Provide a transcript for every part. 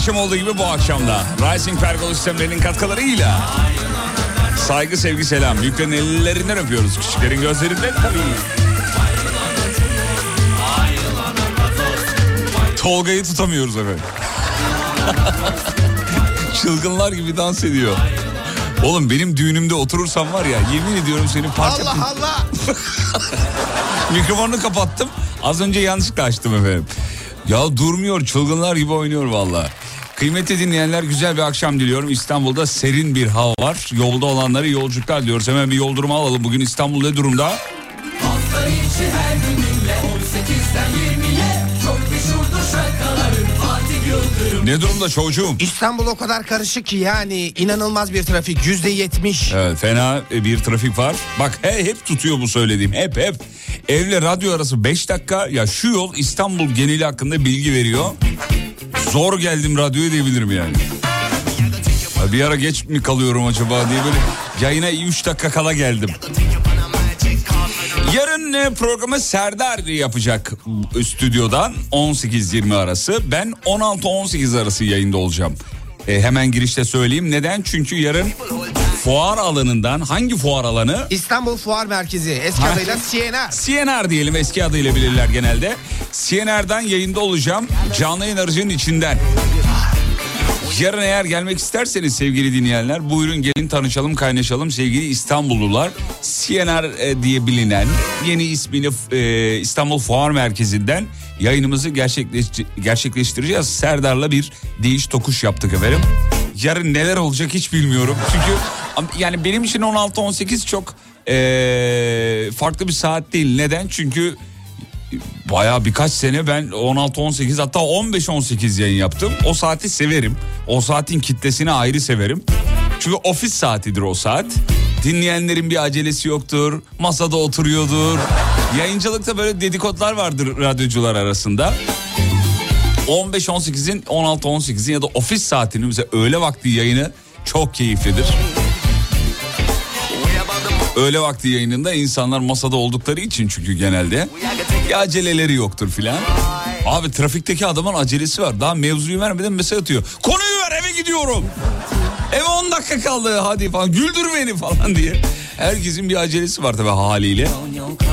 akşam olduğu gibi bu akşamda Rising Pergola sistemlerinin katkılarıyla saygı, sevgi, selam. Büyüklerin ellerinden öpüyoruz. Küçüklerin gözlerinden tabii. Tolga'yı tutamıyoruz efendim. Çılgınlar gibi dans ediyor. Oğlum benim düğünümde oturursam var ya yemin ediyorum seni parça... Allah Allah. Mikrofonunu kapattım. Az önce yanlışlıkla açtım efendim. Ya durmuyor çılgınlar gibi oynuyor valla. Kıymetli dinleyenler güzel bir akşam diliyorum. İstanbul'da serin bir hava var. Yolda olanları yolculuklar diyoruz. Hemen bir yol durumu alalım. Bugün İstanbul ne durumda? Hafta içi her gününle 18'den 20'ye Çok meşhurdur şarkıların Fatih Yıldırım Ne durumda çocuğum? İstanbul o kadar karışık ki yani inanılmaz bir trafik yüzde yetmiş. Evet fena bir trafik var. Bak he, hep tutuyor bu söylediğim hep hep. Evle radyo arası 5 dakika ya şu yol İstanbul geneli hakkında bilgi veriyor. Zor geldim radyoya diyebilirim yani. Ya bir ara geç mi kalıyorum acaba diye böyle yayına 3 dakika kala geldim. Yarın e, programı Serdar yapacak e, stüdyodan 18-20 arası. Ben 16-18 arası yayında olacağım. E, hemen girişte söyleyeyim. Neden? Çünkü yarın fuar alanından hangi fuar alanı? İstanbul Fuar Merkezi eski Ha. adıyla Siena. CNR diyelim eski adıyla bilirler genelde. CNR'dan yayında olacağım. Canlı yayın aracının içinden. Yarın eğer gelmek isterseniz sevgili dinleyenler buyurun gelin tanışalım kaynaşalım sevgili İstanbullular. CNR e, diye bilinen yeni ismini e, İstanbul Fuar Merkezi'nden yayınımızı gerçekleş- gerçekleştireceğiz. Serdar'la bir değiş tokuş yaptık efendim. Yarın neler olacak hiç bilmiyorum. Çünkü yani benim için 16-18 çok e, farklı bir saat değil. Neden? Çünkü Baya birkaç sene ben 16-18 hatta 15-18 yayın yaptım. O saati severim. O saatin kitlesini ayrı severim. Çünkü ofis saatidir o saat. Dinleyenlerin bir acelesi yoktur. Masada oturuyordur. Yayıncılıkta böyle dedikodlar vardır radyocular arasında. 15-18'in 16-18'in ya da ofis saatinin mesela öğle vakti yayını çok keyiflidir. Öğle vakti yayınında insanlar masada oldukları için çünkü genelde bir aceleleri yoktur filan. Abi trafikteki adamın acelesi var. Daha mevzuyu vermeden mesaj atıyor. Konuyu ver eve gidiyorum. Eve 10 dakika kaldı hadi falan güldür beni falan diye. Herkesin bir acelesi var tabii haliyle.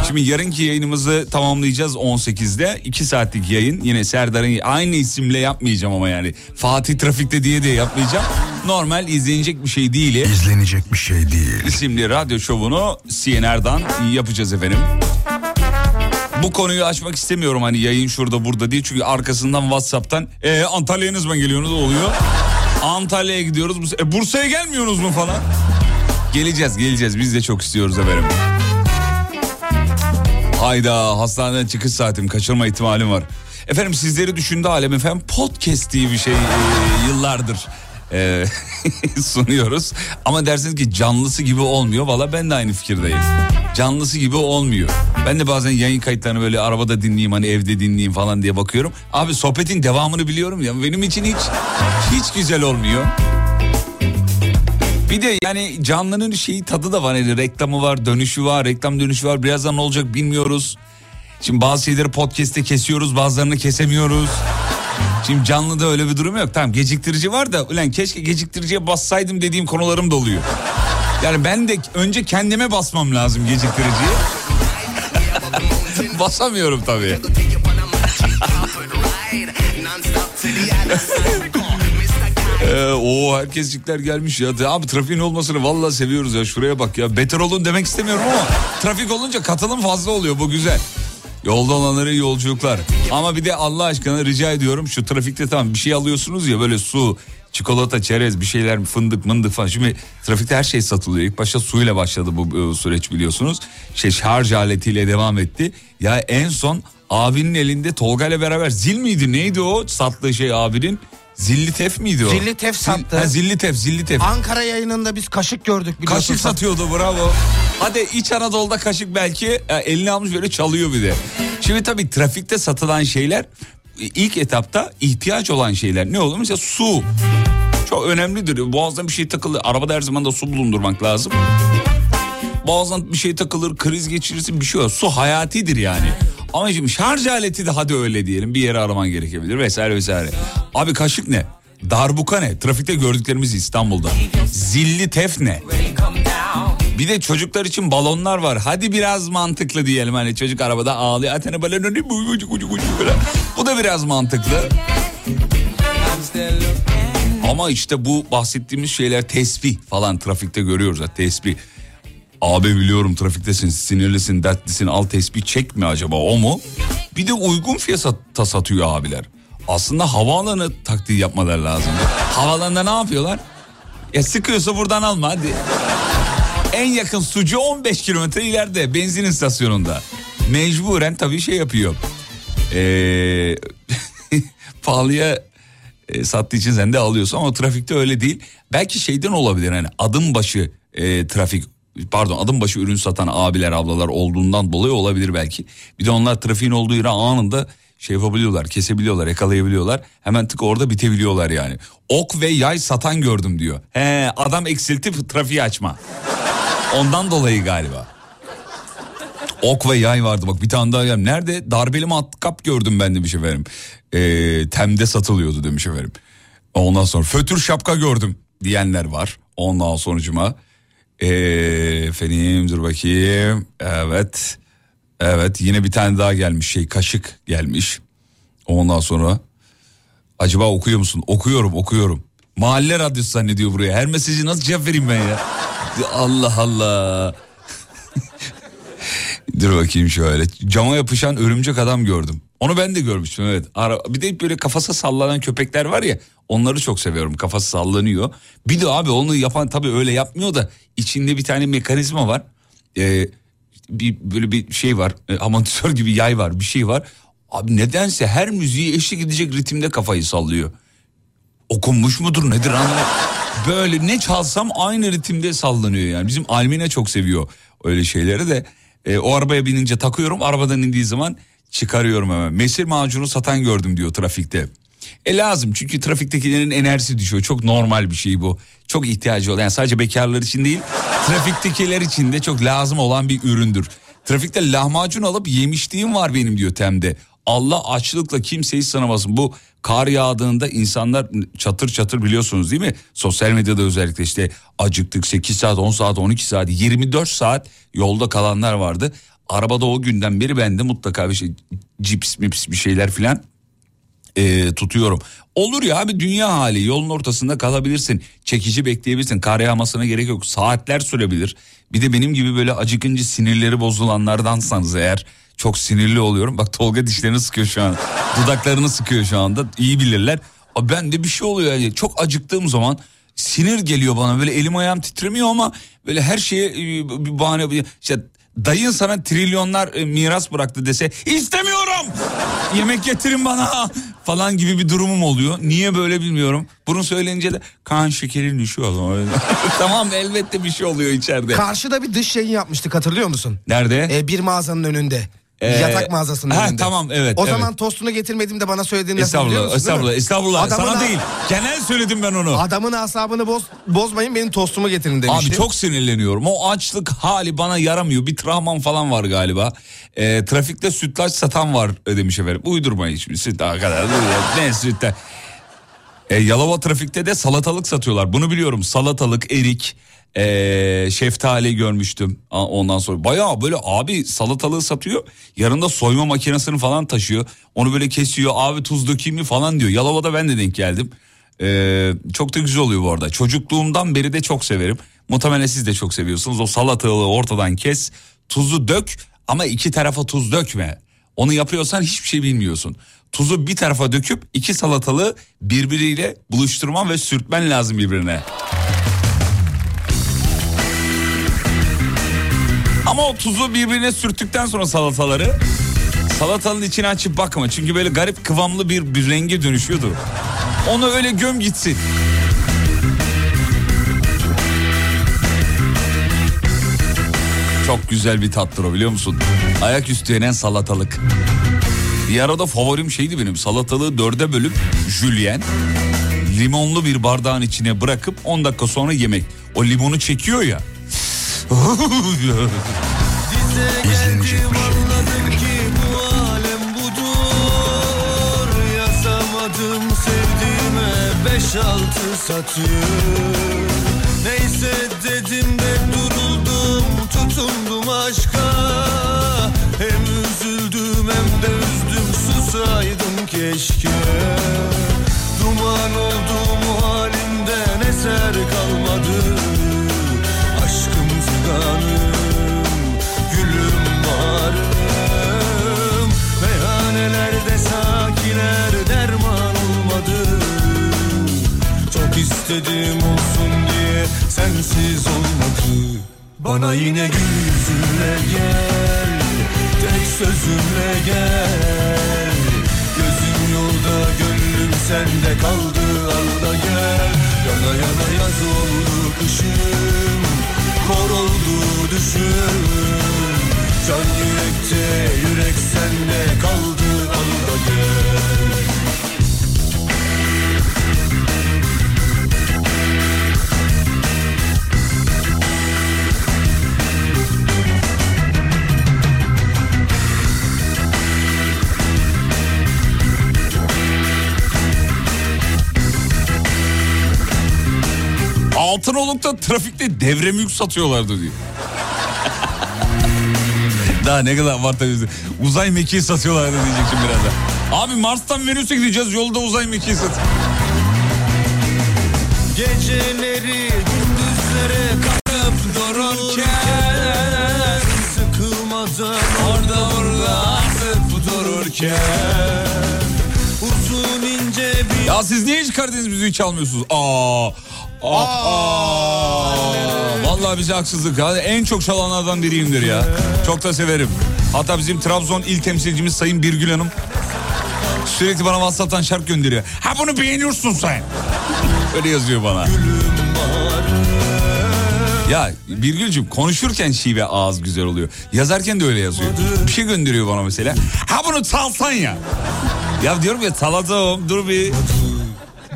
Şimdi yarınki yayınımızı tamamlayacağız 18'de. 2 saatlik yayın. Yine Serdar'ın aynı isimle yapmayacağım ama yani. Fatih Trafik'te diye de yapmayacağım. Normal izlenecek bir şey değil. İzlenecek bir şey değil. isimli radyo şovunu CNR'dan yapacağız efendim. Bu konuyu açmak istemiyorum hani yayın şurada burada diye çünkü arkasından Whatsapp'tan e, Antalya'ya ne zaman geliyorsunuz oluyor. Antalya'ya gidiyoruz. E, Bursa'ya gelmiyorsunuz mu falan? Geleceğiz geleceğiz biz de çok istiyoruz efendim. Hayda hastaneden çıkış saatim kaçırma ihtimalim var. Efendim sizleri düşündü alem efendim podcast diye bir şey e, yıllardır e, sunuyoruz. Ama dersiniz ki canlısı gibi olmuyor. Valla ben de aynı fikirdeyim. Canlısı gibi olmuyor. Ben de bazen yayın kayıtlarını böyle arabada dinleyeyim hani evde dinleyeyim falan diye bakıyorum. Abi sohbetin devamını biliyorum ya benim için hiç hiç güzel olmuyor. Bir de yani canlının şeyi tadı da var. Yani reklamı var, dönüşü var, reklam dönüşü var. Birazdan ne olacak bilmiyoruz. Şimdi bazı şeyleri podcast'te kesiyoruz, bazılarını kesemiyoruz. Şimdi canlıda öyle bir durum yok. Tamam geciktirici var da ulan keşke geciktiriciye bassaydım dediğim konularım da oluyor. Yani ben de önce kendime basmam lazım geciktiriciye. Basamıyorum tabii. Ee, o herkescikler gelmiş ya. Abi trafiğin olmasını vallahi seviyoruz ya. Şuraya bak ya. Beter olun demek istemiyorum ama trafik olunca katılım fazla oluyor. Bu güzel. Yolda olanlara yolculuklar. Ama bir de Allah aşkına rica ediyorum şu trafikte tamam bir şey alıyorsunuz ya böyle su, çikolata, çerez bir şeyler fındık mındık falan. Şimdi trafikte her şey satılıyor. İlk başta suyla başladı bu e, süreç biliyorsunuz. Şey şarj aletiyle devam etti. Ya en son abinin elinde Tolga ile beraber zil miydi neydi o sattığı şey abinin? Zilli tef miydi o? Zilli tef sattı. Ha, zilli tef, zilli tef. Ankara yayınında biz kaşık gördük biliyorsun. Kaşık satıyordu bravo. Hadi İç Anadolu'da kaşık belki e, eline almış böyle çalıyor bir de. Şimdi tabii trafikte satılan şeyler ilk etapta ihtiyaç olan şeyler. Ne olur? Mesela su. Çok önemlidir. Boğazdan bir şey takılır. Arabada her zaman da su bulundurmak lazım. Boğazdan bir şey takılır, kriz geçirirsin bir şey olur. Su hayatidir yani. Ama şimdi şarj aleti de hadi öyle diyelim bir yere araman gerekebilir vesaire vesaire. Abi kaşık ne? Darbuka ne? Trafikte gördüklerimiz İstanbul'da. Zilli tef ne? Bir de çocuklar için balonlar var. Hadi biraz mantıklı diyelim hani çocuk arabada ağlıyor. Atene balonu ne bu ucu ucu ucu böyle. Bu da biraz mantıklı. Ama işte bu bahsettiğimiz şeyler tesbih falan trafikte görüyoruz ya tesbih. Abi biliyorum trafiktesin sinirlisin dertlisin al tesbih çekme acaba o mu? Bir de uygun fiyata satıyor abiler. Aslında havaalanı taktiği yapmaları lazım. Havaalanında ne yapıyorlar? Ya sıkıyorsa buradan alma hadi. En yakın sucu 15 kilometre ileride benzin istasyonunda. Mecburen tabii şey yapıyor. Ee, pahalıya e, sattığı için sen de alıyorsun ama trafikte öyle değil. Belki şeyden olabilir hani adım başı e, trafik pardon adım başı ürün satan abiler ablalar olduğundan dolayı olabilir belki. Bir de onlar trafiğin olduğu yere anında şey yapabiliyorlar kesebiliyorlar yakalayabiliyorlar hemen tık orada bitebiliyorlar yani. Ok ve yay satan gördüm diyor. He adam eksiltip trafiği açma. Ondan dolayı galiba. Ok ve yay vardı bak bir tane daha geldim. Nerede? Darbeli matkap gördüm ben demiş efendim. Ee, temde satılıyordu demiş efendim. Ondan sonra fötür şapka gördüm diyenler var. Ondan sonucuma. Ee, efendim dur bakayım. Evet. Evet yine bir tane daha gelmiş şey kaşık gelmiş. Ondan sonra acaba okuyor musun? Okuyorum okuyorum. Mahalle radyosu zannediyor buraya. Her mesajı nasıl cevap vereyim ben ya? Allah Allah. Dur bakayım şöyle. Cama yapışan örümcek adam gördüm. Onu ben de görmüştüm evet. Ara, bir de böyle kafası sallanan köpekler var ya. Onları çok seviyorum. Kafası sallanıyor. Bir de abi onu yapan tabii öyle yapmıyor da içinde bir tane mekanizma var. Ee, bir böyle bir şey var. E, amortisör gibi yay var. Bir şey var. Abi nedense her müziği eşlik edecek ritimde kafayı sallıyor. Okunmuş mudur nedir anlamadım. Böyle ne çalsam aynı ritimde sallanıyor yani. Bizim Almina çok seviyor öyle şeyleri de. E, o arabaya binince takıyorum. Arabadan indiği zaman çıkarıyorum hemen. Mesir macunu satan gördüm diyor trafikte. E lazım çünkü trafiktekilerin enerjisi düşüyor. Çok normal bir şey bu. Çok ihtiyacı olan yani sadece bekarlar için değil trafiktekiler için de çok lazım olan bir üründür. Trafikte lahmacun alıp yemişliğim var benim diyor Tem'de. Allah açlıkla kimseyi sınamasın. Bu kar yağdığında insanlar çatır çatır biliyorsunuz değil mi? Sosyal medyada özellikle işte acıktık 8 saat 10 saat 12 saat 24 saat yolda kalanlar vardı. Arabada o günden beri ben de mutlaka bir şey cips mips bir şeyler filan e, tutuyorum. Olur ya abi dünya hali yolun ortasında kalabilirsin. Çekici bekleyebilirsin. Kar yağmasına gerek yok. Saatler sürebilir. Bir de benim gibi böyle acıkınca sinirleri bozulanlardansanız eğer çok sinirli oluyorum. Bak Tolga dişlerini sıkıyor şu an. Dudaklarını sıkıyor şu anda. İyi bilirler. Ben de bir şey oluyor yani. Çok acıktığım zaman sinir geliyor bana. Böyle elim ayağım titremiyor ama böyle her şeye e, bir bahane işte dayın sana trilyonlar e, miras bıraktı dese istemiyorum yemek getirin bana falan gibi bir durumum oluyor. Niye böyle bilmiyorum. Bunu söyleyince de kan şekerin düşüyor. tamam elbette bir şey oluyor içeride. Karşıda bir dış yayın yapmıştık hatırlıyor musun? Nerede? Ee, bir mağazanın önünde. Ee, Yatak mağazasının ha, önünde. tamam, evet, O evet. zaman tostunu getirmedim de bana söylediğin lafı biliyor musun? estağfurullah, estağfurullah. Adamın Sana a- değil. Genel söyledim ben onu. Adamın asabını boz, bozmayın benim tostumu getirin demiştim. Abi çok sinirleniyorum. O açlık hali bana yaramıyor. Bir travmam falan var galiba. Ee, trafikte sütlaç satan var e, demiş efendim. Uydurmayın şimdi süt daha kadar. ne sütler. E, Yalova trafikte de salatalık satıyorlar. Bunu biliyorum. Salatalık, erik, e, şeftali görmüştüm. Ondan sonra bayağı böyle abi salatalığı satıyor. Yanında soyma makinesini falan taşıyor. Onu böyle kesiyor. Abi tuz dökeyim mi falan diyor. Yalova'da ben de denk geldim. E, çok da güzel oluyor bu arada. Çocukluğumdan beri de çok severim. Muhtemelen siz de çok seviyorsunuz. O salatalığı ortadan kes. Tuzu dök ama iki tarafa tuz dökme. Onu yapıyorsan hiçbir şey bilmiyorsun. Tuzu bir tarafa döküp iki salatalığı birbiriyle buluşturman ve sürtmen lazım birbirine. Ama o tuzu birbirine sürttükten sonra salataları salatanın içine açıp bakma. Çünkü böyle garip kıvamlı bir, bir renge dönüşüyordu. Onu öyle göm gitsin. Çok güzel bir tattır o biliyor musun? Ayaküstü yenen salatalık. Bir arada favorim şeydi benim salatalığı dörde bölüp jülyen limonlu bir bardağın içine bırakıp 10 dakika sonra yemek. O limonu çekiyor ya. İzlenecek bir şey. beş altı satıyor Neyse dedim de duruldum tutundum aşka. Hem üzüldüm hem de üzdüm susaydım keşke. Duman oldu mu halimden eser kalmadı. Aşkım fidanım gülüm varım. Meyhanelerde sakiler derman olmadı. Çok istedim olsun diye sensiz olmadı. Bana yine gül gel Tek sözümle gel. Gözüm yolda gönlüm sende kaldı al da gel. Yana yana yaz oldu kışım Kor düşüm Can yürekte yürek sende kaldı gel Altınoluk'ta trafikte devre mülk satıyorlardı diyor. Daha ne kadar var tabii. Uzay mekiği satıyorlardı diyeceksin birazdan. Abi Mars'tan Venüs'e gideceğiz yolda uzay mekiği sat. Geceleri gündüzlere katıp dururken Sıkılmadan orada orada atıp dururken Uzun ince bir Ya siz niye hiç Karadeniz müziği çalmıyorsunuz? Aa. Aa. Vallahi bize haksızlık ya. En çok çalanlardan biriyimdir ya. Çok da severim. Hatta bizim Trabzon il temsilcimiz Sayın Birgül Hanım sürekli bana WhatsApp'tan şarkı gönderiyor. Ha bunu beğeniyorsun sen. Öyle yazıyor bana. Ya Birgül'cüm konuşurken şive ağız güzel oluyor. Yazarken de öyle yazıyor. Bir şey gönderiyor bana mesela. Ha bunu çalsan ya. Ya diyorum ya çalacağım dur bir.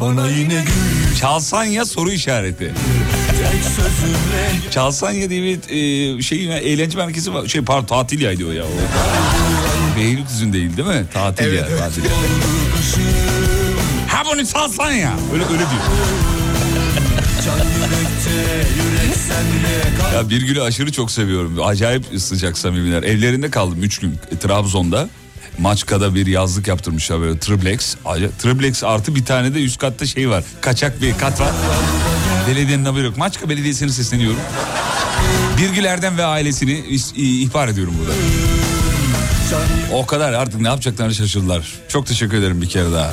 Bana yine gül Çalsan ya soru işareti. tek sözümle Çalsan ya diye bir e, şey eğlence merkezi var. Şey pardon tatil yaydı o ya. O. Beylikdüzü'nde değil değil mi? Tatil Evet, ya. evet. Tatil. Ha bunu çalsan ya. Öyle öyle diyor. Ya bir günü aşırı çok seviyorum. Acayip sıcak samimiler. Evlerinde kaldım 3 gün Trabzon'da. Maçka'da bir yazlık yaptırmışlar böyle triplex. Triplex artı bir tane de üst katta şey var. Kaçak bir kat var. Belediyenin haberi yok. Maçka Belediyesi'ne sesleniyorum. Birgül Erdem ve ailesini ihbar ediyorum burada. O kadar artık ne yapacaklarını şaşırdılar. Çok teşekkür ederim bir kere daha.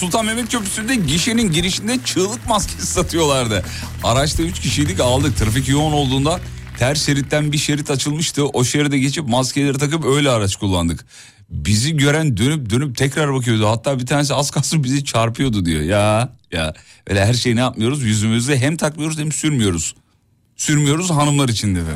Sultan Mehmet Köprüsü'nde gişenin girişinde çığlık maskesi satıyorlardı. Araçta 3 kişiydik aldık. Trafik yoğun olduğunda ters şeritten bir şerit açılmıştı. O şeride geçip maskeleri takıp öyle araç kullandık. Bizi gören dönüp dönüp tekrar bakıyordu. Hatta bir tanesi az kalsın bizi çarpıyordu diyor. Ya ya öyle her şeyi ne yapmıyoruz? Yüzümüzde hem takmıyoruz hem sürmüyoruz. Sürmüyoruz hanımlar için dedi.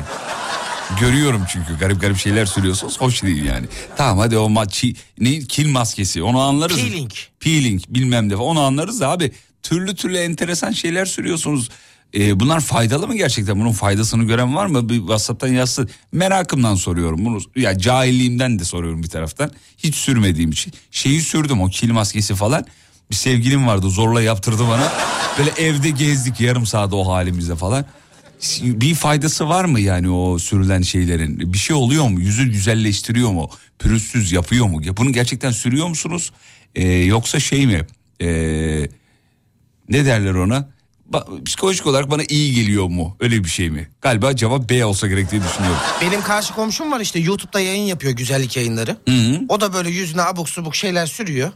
Görüyorum çünkü garip garip şeyler sürüyorsunuz hoş değil yani. Tamam hadi o maçı ne kil maskesi onu anlarız. Peeling. Peeling bilmem ne onu anlarız da abi türlü türlü enteresan şeyler sürüyorsunuz. Ee, bunlar faydalı mı gerçekten? Bunun faydasını gören var mı? Bir WhatsApp'tan yazsın. Merakımdan soruyorum bunu. Ya cahilliğimden de soruyorum bir taraftan. Hiç sürmediğim için. Şeyi sürdüm o kil maskesi falan. Bir sevgilim vardı zorla yaptırdı bana. Böyle evde gezdik yarım saat o halimizde falan. Bir faydası var mı yani o sürülen şeylerin? Bir şey oluyor mu? Yüzü güzelleştiriyor mu? Pürüzsüz yapıyor mu? Ya bunu gerçekten sürüyor musunuz? Ee, yoksa şey mi? Ee, ne derler ona? Ba- psikolojik olarak bana iyi geliyor mu? Öyle bir şey mi? Galiba cevap B olsa gerek diye düşünüyorum. Benim karşı komşum var işte YouTube'da yayın yapıyor güzellik yayınları. O da böyle yüzüne abuk subuk şeyler sürüyor.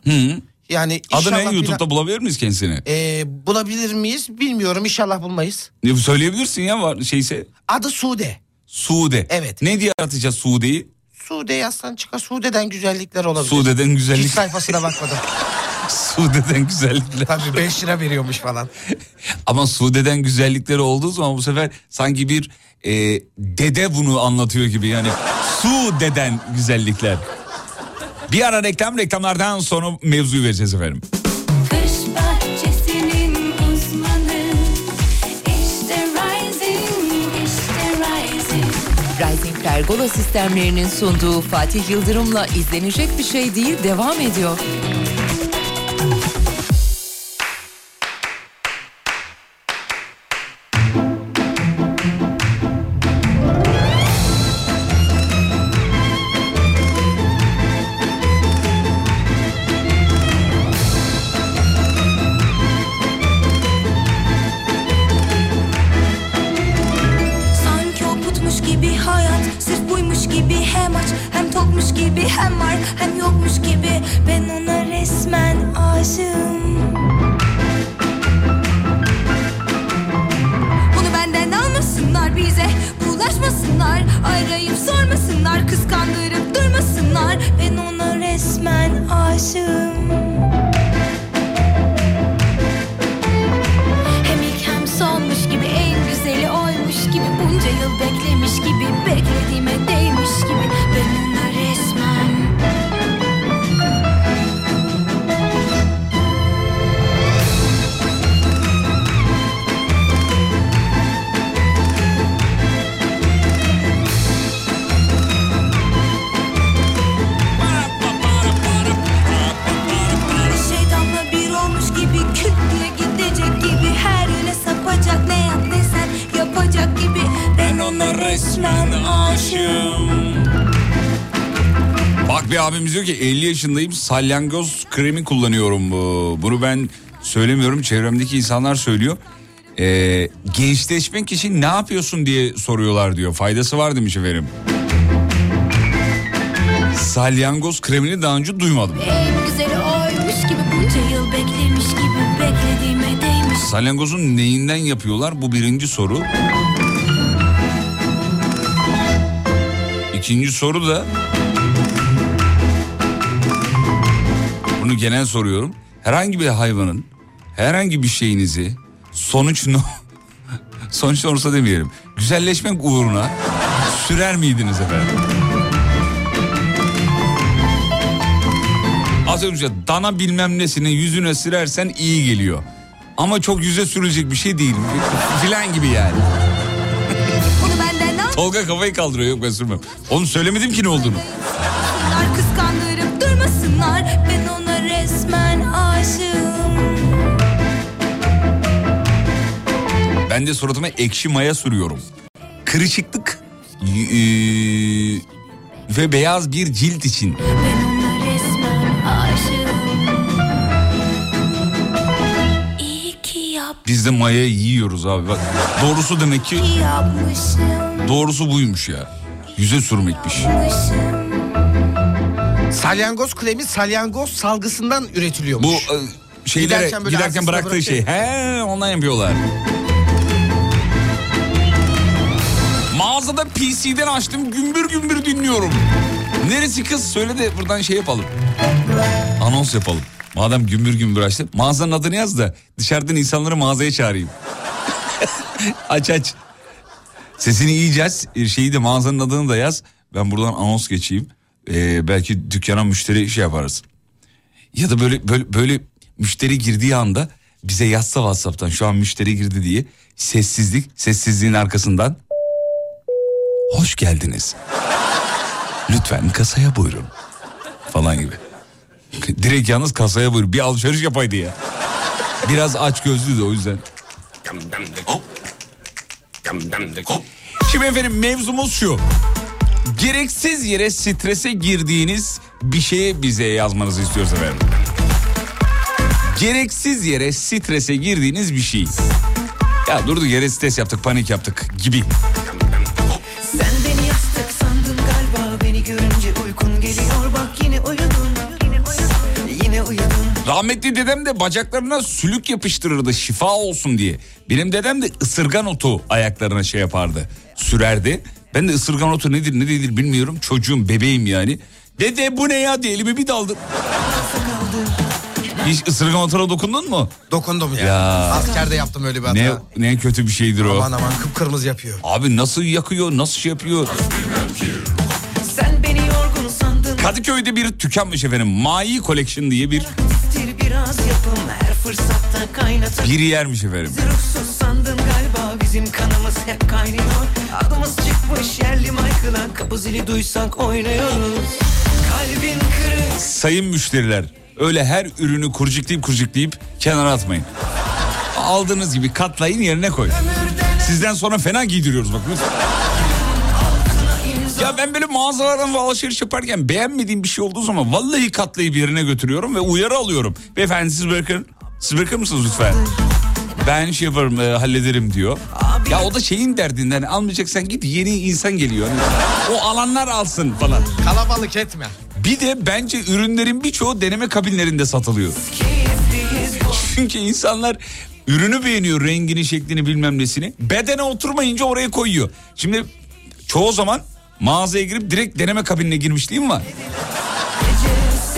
Yani Adı ne? inşallah YouTube'da bina- bulabilir miyiz kendisini? Ee, bulabilir miyiz bilmiyorum inşallah bulmayız. Ne, Söyleyebilirsin ya var şeyse. Adı Sude. Sude. Evet. Ne diye atacağız Sude'yi? Sude yazsan çıkar Sude'den güzellikler olabilir. Sude'den Hiç güzellik. sayfasına bakmadım. Sude'den güzellikler. Tabii 5 lira veriyormuş falan. Ama Sude'den güzellikleri olduğu zaman bu sefer sanki bir e, dede bunu anlatıyor gibi yani. Sude'den güzellikler. Bir ara reklam reklamlardan sonra mevzuyu vereceğiz efendim. Rising, işte Pergola sistemlerinin sunduğu Fatih Yıldırım'la izlenecek bir şey değil devam ediyor. Diyor ki 50 yaşındayım salyangoz kremi kullanıyorum. bu. Bunu ben söylemiyorum çevremdeki insanlar söylüyor. Ee, gençleşmek için ne yapıyorsun diye soruyorlar diyor. Faydası var demiş efendim. Salyangoz kremini daha önce duymadım. En güzeli oymuş gibi bunca yıl beklemiş gibi Beklediğime değmiş Salyangozun neyinden yapıyorlar? Bu birinci soru. İkinci soru da bunu genel soruyorum. Herhangi bir hayvanın herhangi bir şeyinizi sonuç no sonuç olursa demeyelim. Güzelleşmek uğruna sürer miydiniz efendim? Az önce dana bilmem nesini yüzüne sürersen iyi geliyor. Ama çok yüze sürülecek bir şey değil. Filan gibi yani. Tolga kafayı kaldırıyor yok ben sürmem. Onu söylemedim ki ne olduğunu. Kıskandırıp durmasınlar Ben de suratıma ekşi maya sürüyorum. Kırışıklık eee, ve beyaz bir cilt için. Biz de mayayı yiyoruz abi bak. Doğrusu demek ki doğrusu buymuş ya. Yüze sürmekmiş. Salyangoz kremi salyangoz salgısından Bu üretiliyormuş. e, şeylere Giderken böyle giderken bıraktığı şey. bırakıyor. He ondan yapıyorlar. Mağazada PC'den açtım gümbür gümbür dinliyorum. Neresi kız söyle de buradan şey yapalım. Anons yapalım. Madem gümbür gümbür açtım. Mağazanın adını yaz da dışarıdan insanları mağazaya çağırayım. aç aç. Sesini iyice aç. Şeyi de mağazanın adını da yaz. Ben buradan anons geçeyim. Ee, belki dükkana müşteri şey yaparız. Ya da böyle böyle böyle müşteri girdiği anda bize yazsa WhatsApp'tan şu an müşteri girdi diye sessizlik sessizliğin arkasından hoş geldiniz. Lütfen kasaya buyurun falan gibi. Direkt yalnız kasaya buyur. Bir alışveriş yapaydı ya. Biraz aç gözlü de o yüzden. Şimdi efendim mevzumuz şu. Gereksiz yere strese girdiğiniz bir şeye bize yazmanızı istiyoruz efendim. Gereksiz yere strese girdiğiniz bir şey. Ya durduk yere stres yaptık, panik yaptık gibi. Rahmetli dedem de bacaklarına sülük yapıştırırdı şifa olsun diye. Benim dedem de ısırgan otu ayaklarına şey yapardı, sürerdi. Ben de ısırgan otu nedir ne değildir bilmiyorum. Çocuğum bebeğim yani. Dede bu ne ya diye elimi bir daldım. Hiç ısırgan otuna dokundun mu? Dokundum ya. Ya. Askerde yaptım öyle bir hata. Ne ne kötü bir şeydir o. Aman aman kıpkırmızı yapıyor. Abi nasıl yakıyor, nasıl şey yapıyor? Kadıköy'de bir tükenmiş efendim. Mai Collection diye bir bir yermiş efendim. Bizim kanımız hep kaynıyor Adımız çıkmış yerli Michael'a Kapı zili duysak oynuyoruz Kalbin kırık Sayın müşteriler öyle her ürünü kurcuklayıp kurcuklayıp kenara atmayın. Aldığınız gibi katlayın yerine koyun. Sizden sonra fena giydiriyoruz bak lütfen. Ya ben böyle mağazalardan ve alışveriş yaparken beğenmediğim bir şey olduğu zaman vallahi katlayıp yerine götürüyorum ve uyarı alıyorum. Beyefendi siz bırakın. Siz bırakır mısınız lütfen? Ben şey yaparım e, hallederim diyor. Ya o da şeyin derdinden almayacaksan git yeni insan geliyor. Hani o alanlar alsın falan. Kalabalık etme. Bir de bence ürünlerin birçoğu deneme kabinlerinde satılıyor. Çünkü insanlar ürünü beğeniyor rengini şeklini bilmem nesini. Bedene oturmayınca oraya koyuyor. Şimdi çoğu zaman mağazaya girip direkt deneme kabinine girmişliğim var.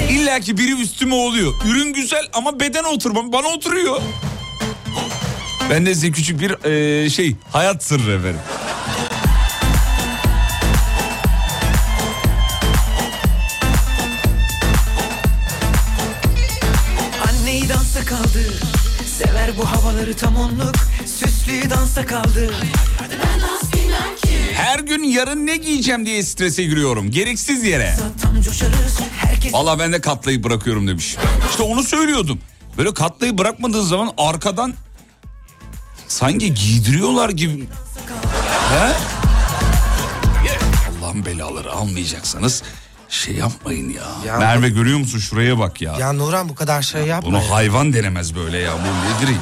İlla ki biri üstüme oluyor. Ürün güzel ama bedene oturmam bana oturuyor. Ben de size küçük bir eee, şey hayat sırrı efendim. Anneyi dansa kaldı Sever bu havaları tam onluk Süslüyü dansa kaldı Her gün yarın ne giyeceğim diye strese giriyorum. Gereksiz yere. Valla ben de katlayıp bırakıyorum demiş. İşte onu söylüyordum. Böyle katlayıp bırakmadığın zaman arkadan sanki giydiriyorlar gibi. He? Allah'ın belaları almayacaksanız şey yapmayın ya. Ya Merve görüyor musun şuraya bak ya. Ya Nurhan bu kadar şey yapma. Bunu ya. hayvan denemez böyle ya. Bu nedir ya?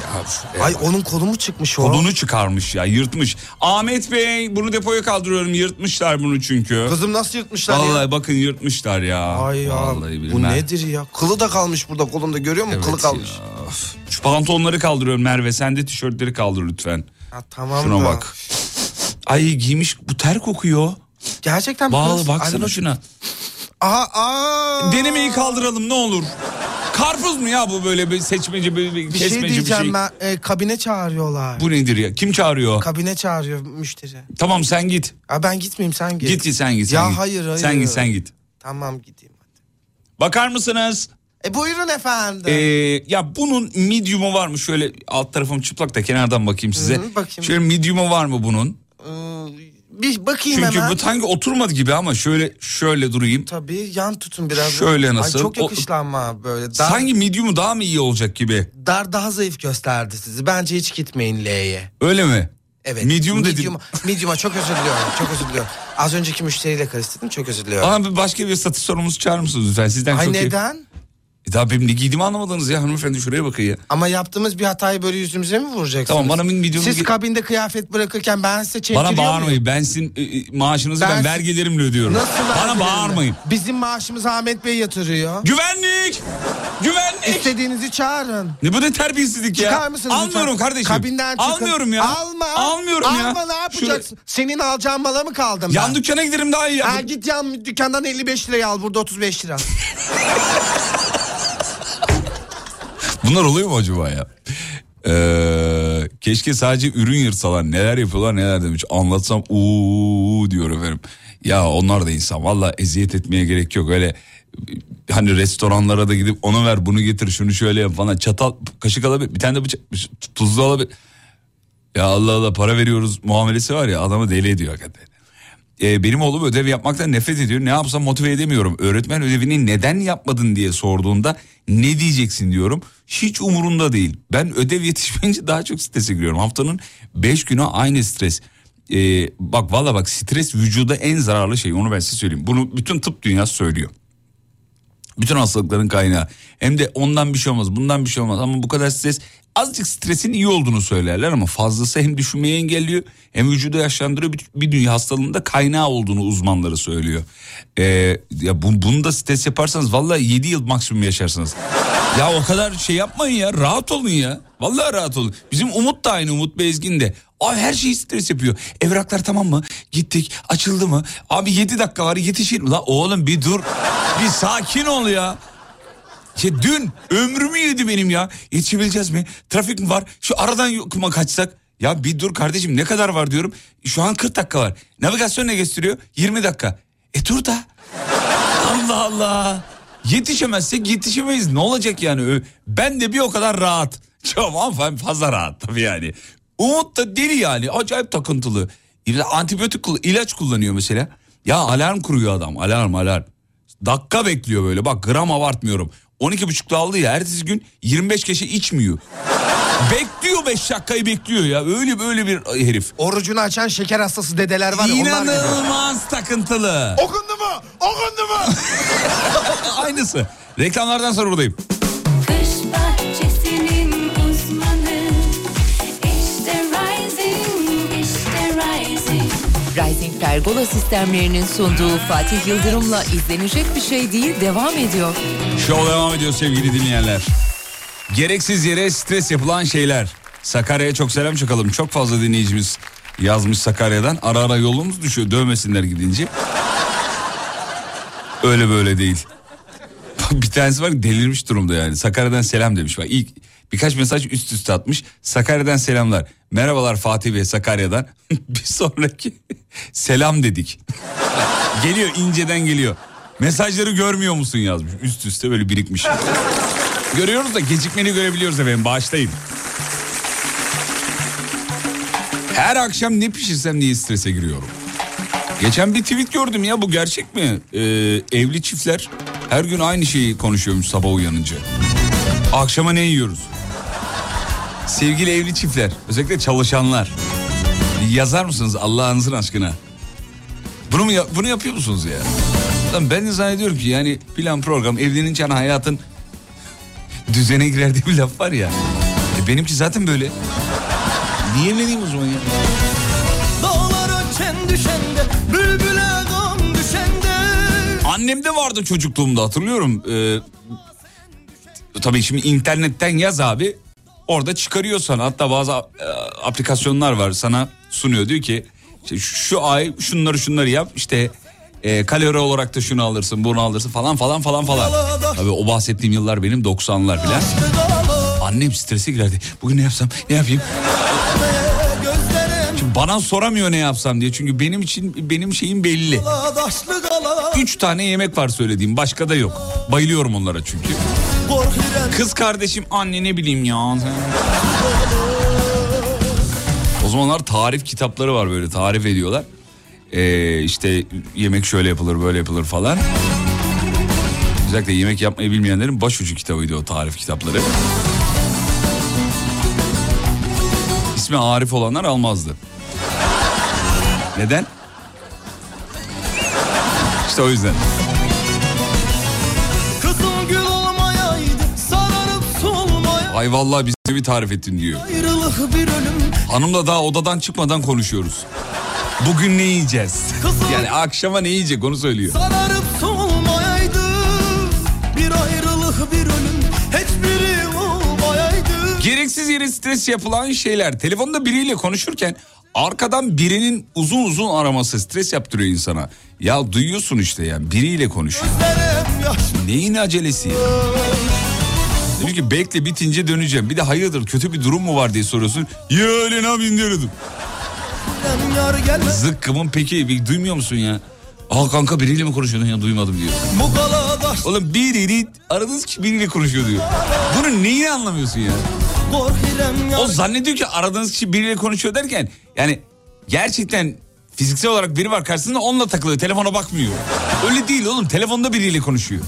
Şuraya Ay bak. onun kolu mu çıkmış o? Kolunu çıkarmış ya yırtmış. Ahmet Bey bunu depoya kaldırıyorum yırtmışlar bunu çünkü. Kızım nasıl yırtmışlar Vallahi ya? bakın yırtmışlar ya. Ay ya Vallahi bu bilmem. nedir ya? Kılı da kalmış burada kolunda görüyor musun? Kılı Evet kalmış. ya. Şu pantolonları kaldırıyorum Merve. Sen de tişörtleri kaldır lütfen. Ya tamam Şuna da. bak. Ay giymiş bu ter kokuyor. Gerçekten Bağlı baksana Ay, şuna. Aha aa. Denemeyi kaldıralım ne olur. Karpuz mu ya bu böyle bir seçmece böyle bir Bir şey kesmece bir diyeceğim şey. ben. e, kabine çağırıyorlar. Bu nedir ya? Kim çağırıyor? Kabine çağırıyor müşteri. tamam sen git. Ya ben gitmeyeyim sen git. Git git sen git. Sen Ya git. hayır, hayır. Sen git sen git. Tamam gideyim. Bakar mısınız? E buyurun efendim. Ee, ya bunun medium'u var mı? Şöyle alt tarafım çıplak da kenardan bakayım size. Hı, bakayım. Şöyle medium'u var mı bunun? Ee, bir bakayım Çünkü hemen. bu sanki oturmadı gibi ama şöyle şöyle durayım. Tabii yan tutun biraz. Şöyle nasıl? Ay çok O- yakıştı ama böyle. Dar, Sanki medium'u daha mı iyi olacak gibi? dar daha zayıf gösterdi sizi. Bence hiç gitmeyin L'ye. Öyle mi? Evet. Medium dedin. Medium, medium'a çok özür diliyorum. Çok özür diliyorum. Az önceki müşteriyle karıştırdım. Çok özür diliyorum. Ama bir başka bir satış sorumuzu çağırır mısınız lütfen? Sizden Ay çok iyi. Neden? E daha benim ne giydiğimi anlamadınız ya hanımefendi şuraya bakın ya. Ama yaptığımız bir hatayı böyle yüzümüze mi vuracaksınız? Tamam, bana bir medium'u Siz kabinde kıyafet bırakırken ben size çemkiriyor Bana muyum? bağırmayın. Ben sizin e, e, maaşınızı ben, Ben- vergilerimle ödüyorum. Nasıl Bana vergilerimle? bağırmayın. Bizim maaşımızı Ahmet Bey yatırıyor. Güvenlik! Güvenlik! İstediğinizi çağırın. Ne bu ne terbiyesizlik ya? Çıkar mısınız Almıyorum lütfen? kardeşim. Kabinden çıkın. Almıyorum ya. Alma. Almıyorum ya. Alma ne yapacaksın? Senin alacağın mala mı kaldım Yan ben? dükkana giderim daha iyi. ya. Ha, git yan dükkandan 55 liraya al burada 35 lira. Bunlar oluyor mu acaba ya? Ee, keşke sadece ürün yırtsalar neler yapıyorlar neler demiş anlatsam uuu diyor efendim. Ya onlar da insan valla eziyet etmeye gerek yok öyle hani restoranlara da gidip onu ver bunu getir şunu şöyle yap falan çatal kaşık alabilir bir tane de bıçak tuzlu alabilir. Ya Allah Allah para veriyoruz muamelesi var ya adamı deli ediyor hakikaten. Ee, benim oğlum ödev yapmaktan nefret ediyor. Ne yapsam motive edemiyorum. Öğretmen ödevini neden yapmadın diye sorduğunda ne diyeceksin diyorum. Hiç umurunda değil. Ben ödev yetişmeyince daha çok strese giriyorum. Haftanın 5 günü aynı stres. Ee, bak valla bak stres vücuda en zararlı şey onu ben size söyleyeyim. Bunu bütün tıp dünyası söylüyor. Bütün hastalıkların kaynağı. Hem de ondan bir şey olmaz, bundan bir şey olmaz. Ama bu kadar stres, azıcık stresin iyi olduğunu söylerler ama fazlası hem düşünmeyi engelliyor hem vücudu yaşlandırıyor. Bir, bir dünya hastalığında kaynağı olduğunu uzmanları söylüyor. Ee, ya bu, bunu da stres yaparsanız vallahi 7 yıl maksimum yaşarsınız. Ya o kadar şey yapmayın ya, rahat olun ya. Vallahi rahat olun. Bizim Umut da aynı Umut Bezgin de. Ay her şeyi stres yapıyor. Evraklar tamam mı? Gittik. Açıldı mı? Abi 7 dakika var yetişir mi? La oğlum bir dur. Bir sakin ol ya. Ya dün ömrümü yedi benim ya. Yetişebileceğiz mi? Trafik mi var? Şu aradan yok mu kaçsak? Ya bir dur kardeşim ne kadar var diyorum. Şu an 40 dakika var. Navigasyon ne gösteriyor? 20 dakika. E dur da. Allah Allah. Yetişemezsek yetişemeyiz. Ne olacak yani? Ben de bir o kadar rahat. Çok ama fazla rahat tabii yani. Umut da deli yani acayip takıntılı. Antibiyotik ilaç kullanıyor mesela. Ya alarm kuruyor adam alarm alarm. Dakika bekliyor böyle bak gram abartmıyorum. 12.30'da aldı ya ertesi gün 25 kişi içmiyor. bekliyor 5 dakikayı bekliyor ya öyle böyle bir herif. Orucunu açan şeker hastası dedeler var ya. İnanılmaz takıntılı. Okundu mu? Okundu mu? Aynısı. Reklamlardan sonra buradayım. Pergola sistemlerinin sunduğu Fatih Yıldırım'la izlenecek bir şey değil devam ediyor. Show devam ediyor sevgili dinleyenler. Gereksiz yere stres yapılan şeyler. Sakarya'ya çok selam çakalım. Çok fazla dinleyicimiz yazmış Sakarya'dan. Ara ara yolumuz düşüyor dövmesinler gidince. Öyle böyle değil. bir tanesi var delirmiş durumda yani. Sakarya'dan selam demiş. Bak ilk birkaç mesaj üst üste atmış. Sakarya'dan selamlar. Merhabalar Fatih Bey Sakarya'dan. bir sonraki selam dedik. geliyor inceden geliyor. Mesajları görmüyor musun yazmış. Üst üste böyle birikmiş. Görüyoruz da gecikmeni görebiliyoruz efendim. Bağışlayın. Her akşam ne pişirsem diye strese giriyorum. Geçen bir tweet gördüm ya bu gerçek mi? Ee, evli çiftler her gün aynı şeyi konuşuyormuş sabah uyanınca. Akşama ne yiyoruz? Sevgili evli çiftler, özellikle çalışanlar. Yazar mısınız Allah'ınızın aşkına? Bunu mu bunu yapıyor musunuz ya? Lan ben de zannediyorum ki yani plan program evlenince hani hayatın düzene girer diye bir laf var ya. E benimki zaten böyle. Niye evleneyim o zaman ya? Dağlara çen düşende Bülbüle gam düşende Annemde vardı çocukluğumda hatırlıyorum. Ee, tabii şimdi internetten yaz abi. Orada çıkarıyor sana. Hatta bazı e, aplikasyonlar var sana sunuyor. Diyor ki işte şu, ay şunları şunları yap. İşte e, kalori olarak da şunu alırsın bunu alırsın falan falan falan falan. Tabii o bahsettiğim yıllar benim 90'lar filan. Annem strese girerdi. Bugün ne yapsam ne yapayım? Şimdi bana soramıyor ne yapsam diye. Çünkü benim için benim şeyim belli. Üç tane yemek var söylediğim başka da yok. Bayılıyorum onlara çünkü. Kız kardeşim anne ne bileyim ya. Zamanlar tarif kitapları var böyle tarif ediyorlar. Ee, işte yemek şöyle yapılır böyle yapılır falan. Özellikle yemek yapmayı bilmeyenlerin başucu kitabıydı o tarif kitapları. İsmi Arif olanlar almazdı. Neden? İşte o yüzden. Ay vallahi bize bir tarif ettin diyor. Hanımla daha odadan çıkmadan konuşuyoruz. Bugün ne yiyeceğiz? Yani akşama ne yiyecek onu söylüyor. Sararıp solmayaydı Bir ayrılık bir ölüm Hiçbiri olmayaydı Gereksiz yere stres yapılan şeyler. Telefonda biriyle konuşurken arkadan birinin uzun uzun araması stres yaptırıyor insana. Ya duyuyorsun işte yani biriyle konuşuyor. Neyin acelesi ya? Diyor ki bekle bitince döneceğim. Bir de hayırdır kötü bir durum mu var diye soruyorsun. Ya öyle ne gelmez Zıkkımın peki bir duymuyor musun ya? Aa kanka biriyle mi konuşuyordun ya duymadım diyor. Bu galadaş Oğlum biriyle aradığınız ki biriyle konuşuyor diyor. Bunun neyini anlamıyorsun ya? O zannediyor ki aradığınız kişi biriyle konuşuyor derken yani gerçekten fiziksel olarak biri var karşısında onunla takılıyor telefona bakmıyor. Öyle değil oğlum telefonda biriyle konuşuyor.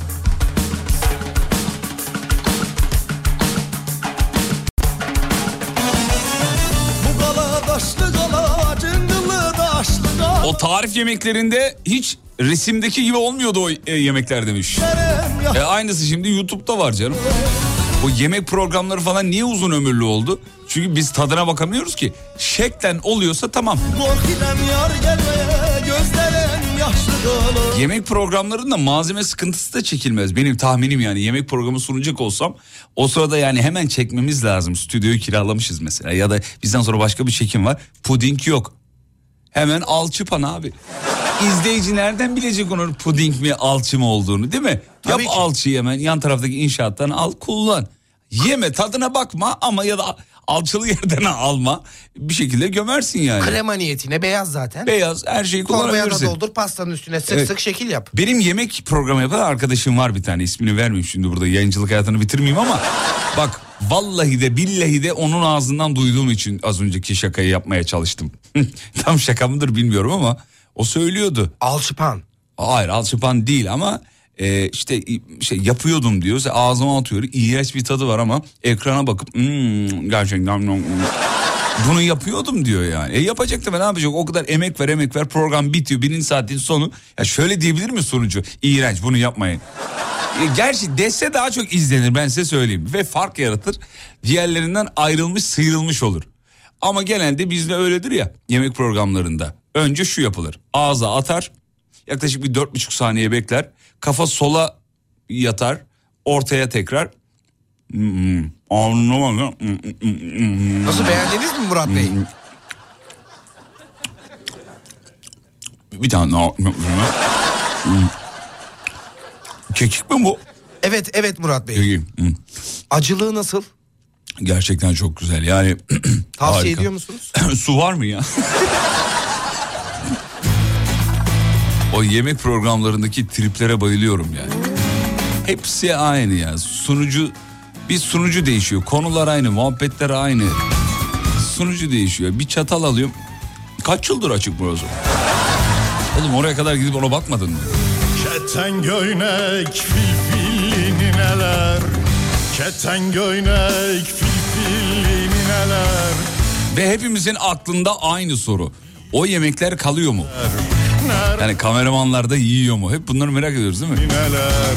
O tarif yemeklerinde hiç resimdeki gibi olmuyordu o e, yemekler demiş. E, aynısı şimdi YouTube'da var canım. Bu yemek programları falan niye uzun ömürlü oldu? Çünkü biz tadına bakamıyoruz ki. Şeklen oluyorsa tamam. Gelmeye Yemek programlarında malzeme sıkıntısı da çekilmez. Benim tahminim yani yemek programı sunacak olsam o sırada yani hemen çekmemiz lazım. Stüdyoyu kiralamışız mesela ya da bizden sonra başka bir çekim var. Puding yok. Hemen alçıpan abi. İzleyici nereden bilecek onun puding mi alçı mı olduğunu değil mi? Tabii Yap ki. alçıyı hemen yan taraftaki inşaattan al kullan. Yeme tadına bakma ama ya da alçılı yerden alma bir şekilde gömersin yani. Krema niyetine beyaz zaten. Beyaz her şeyi Torbaya da kullanabilirsin. doldur pastanın üstüne sık Evet. sık şekil yap. Benim yemek programı yapan arkadaşım var bir tane ismini vermeyeyim şimdi burada yayıncılık hayatını bitirmeyeyim ama bak vallahi de billahi de onun ağzından duyduğum için az önceki şakayı yapmaya çalıştım. Tam şaka mıdır bilmiyorum ama o söylüyordu. Alçıpan. Hayır alçıpan değil ama e, işte şey yapıyordum diyor. Ağzıma atıyor. İğrenç bir tadı var ama ekrana bakıp "Hmm, gerçekten hmm." bunu yapıyordum diyor yani. E yapacak da ne yapacak? O kadar emek ver emek ver program bitiyor. Birinci saatin sonu. Ya şöyle diyebilir mi sonucu? İğrenç bunu yapmayın. E, gerçi dese daha çok izlenir ben size söyleyeyim. Ve fark yaratır. Diğerlerinden ayrılmış sıyrılmış olur. Ama genelde bizde öyledir ya yemek programlarında. Önce şu yapılır. Ağza atar. Yaklaşık bir dört buçuk saniye bekler. Kafa sola yatar. Ortaya tekrar. Anlamadım. Nasıl beğendiniz mi Murat Bey? Bir tane daha. Kekik mi bu? Evet evet Murat Bey. Acılığı nasıl? Gerçekten çok güzel yani. Tavsiye harika. ediyor musunuz? Su var mı ya? o yemek programlarındaki triplere bayılıyorum yani. Hepsi aynı ya. Sunucu bir sunucu değişiyor. Konular aynı, muhabbetler aynı. Sunucu değişiyor. Bir çatal alıyorum. Kaç yıldır açık burası? Oğlum oraya kadar gidip ona bakmadın mı? Keten göynek filfilli nineler Keten göynek filfilli nineler Ve hepimizin aklında aynı soru. O yemekler kalıyor mu? Yani kameramanlar da yiyor mu? Hep bunları merak ediyoruz değil mi? Nineler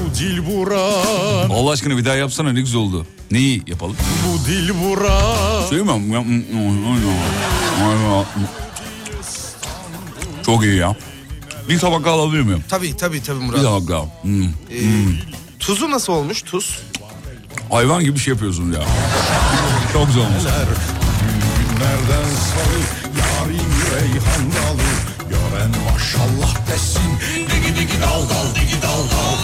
Bu dil vuran Allah aşkına bir daha yapsana ne güzel oldu. Neyi yapalım? Bu dil vuran Söyleyeyim Çok iyi ya. Bir tabak daha alabilir miyim? Tabii tabii tabii Bir Murat. tabak daha. Hmm. Tuzu nasıl olmuş? Tuz? Hayvan gibi bir şey yapıyorsun ya. Çok güzel olmuş. Günlerden salı Yarim reyhan dalı Gören maşallah desin. Digi digi dal dal digi dal dal.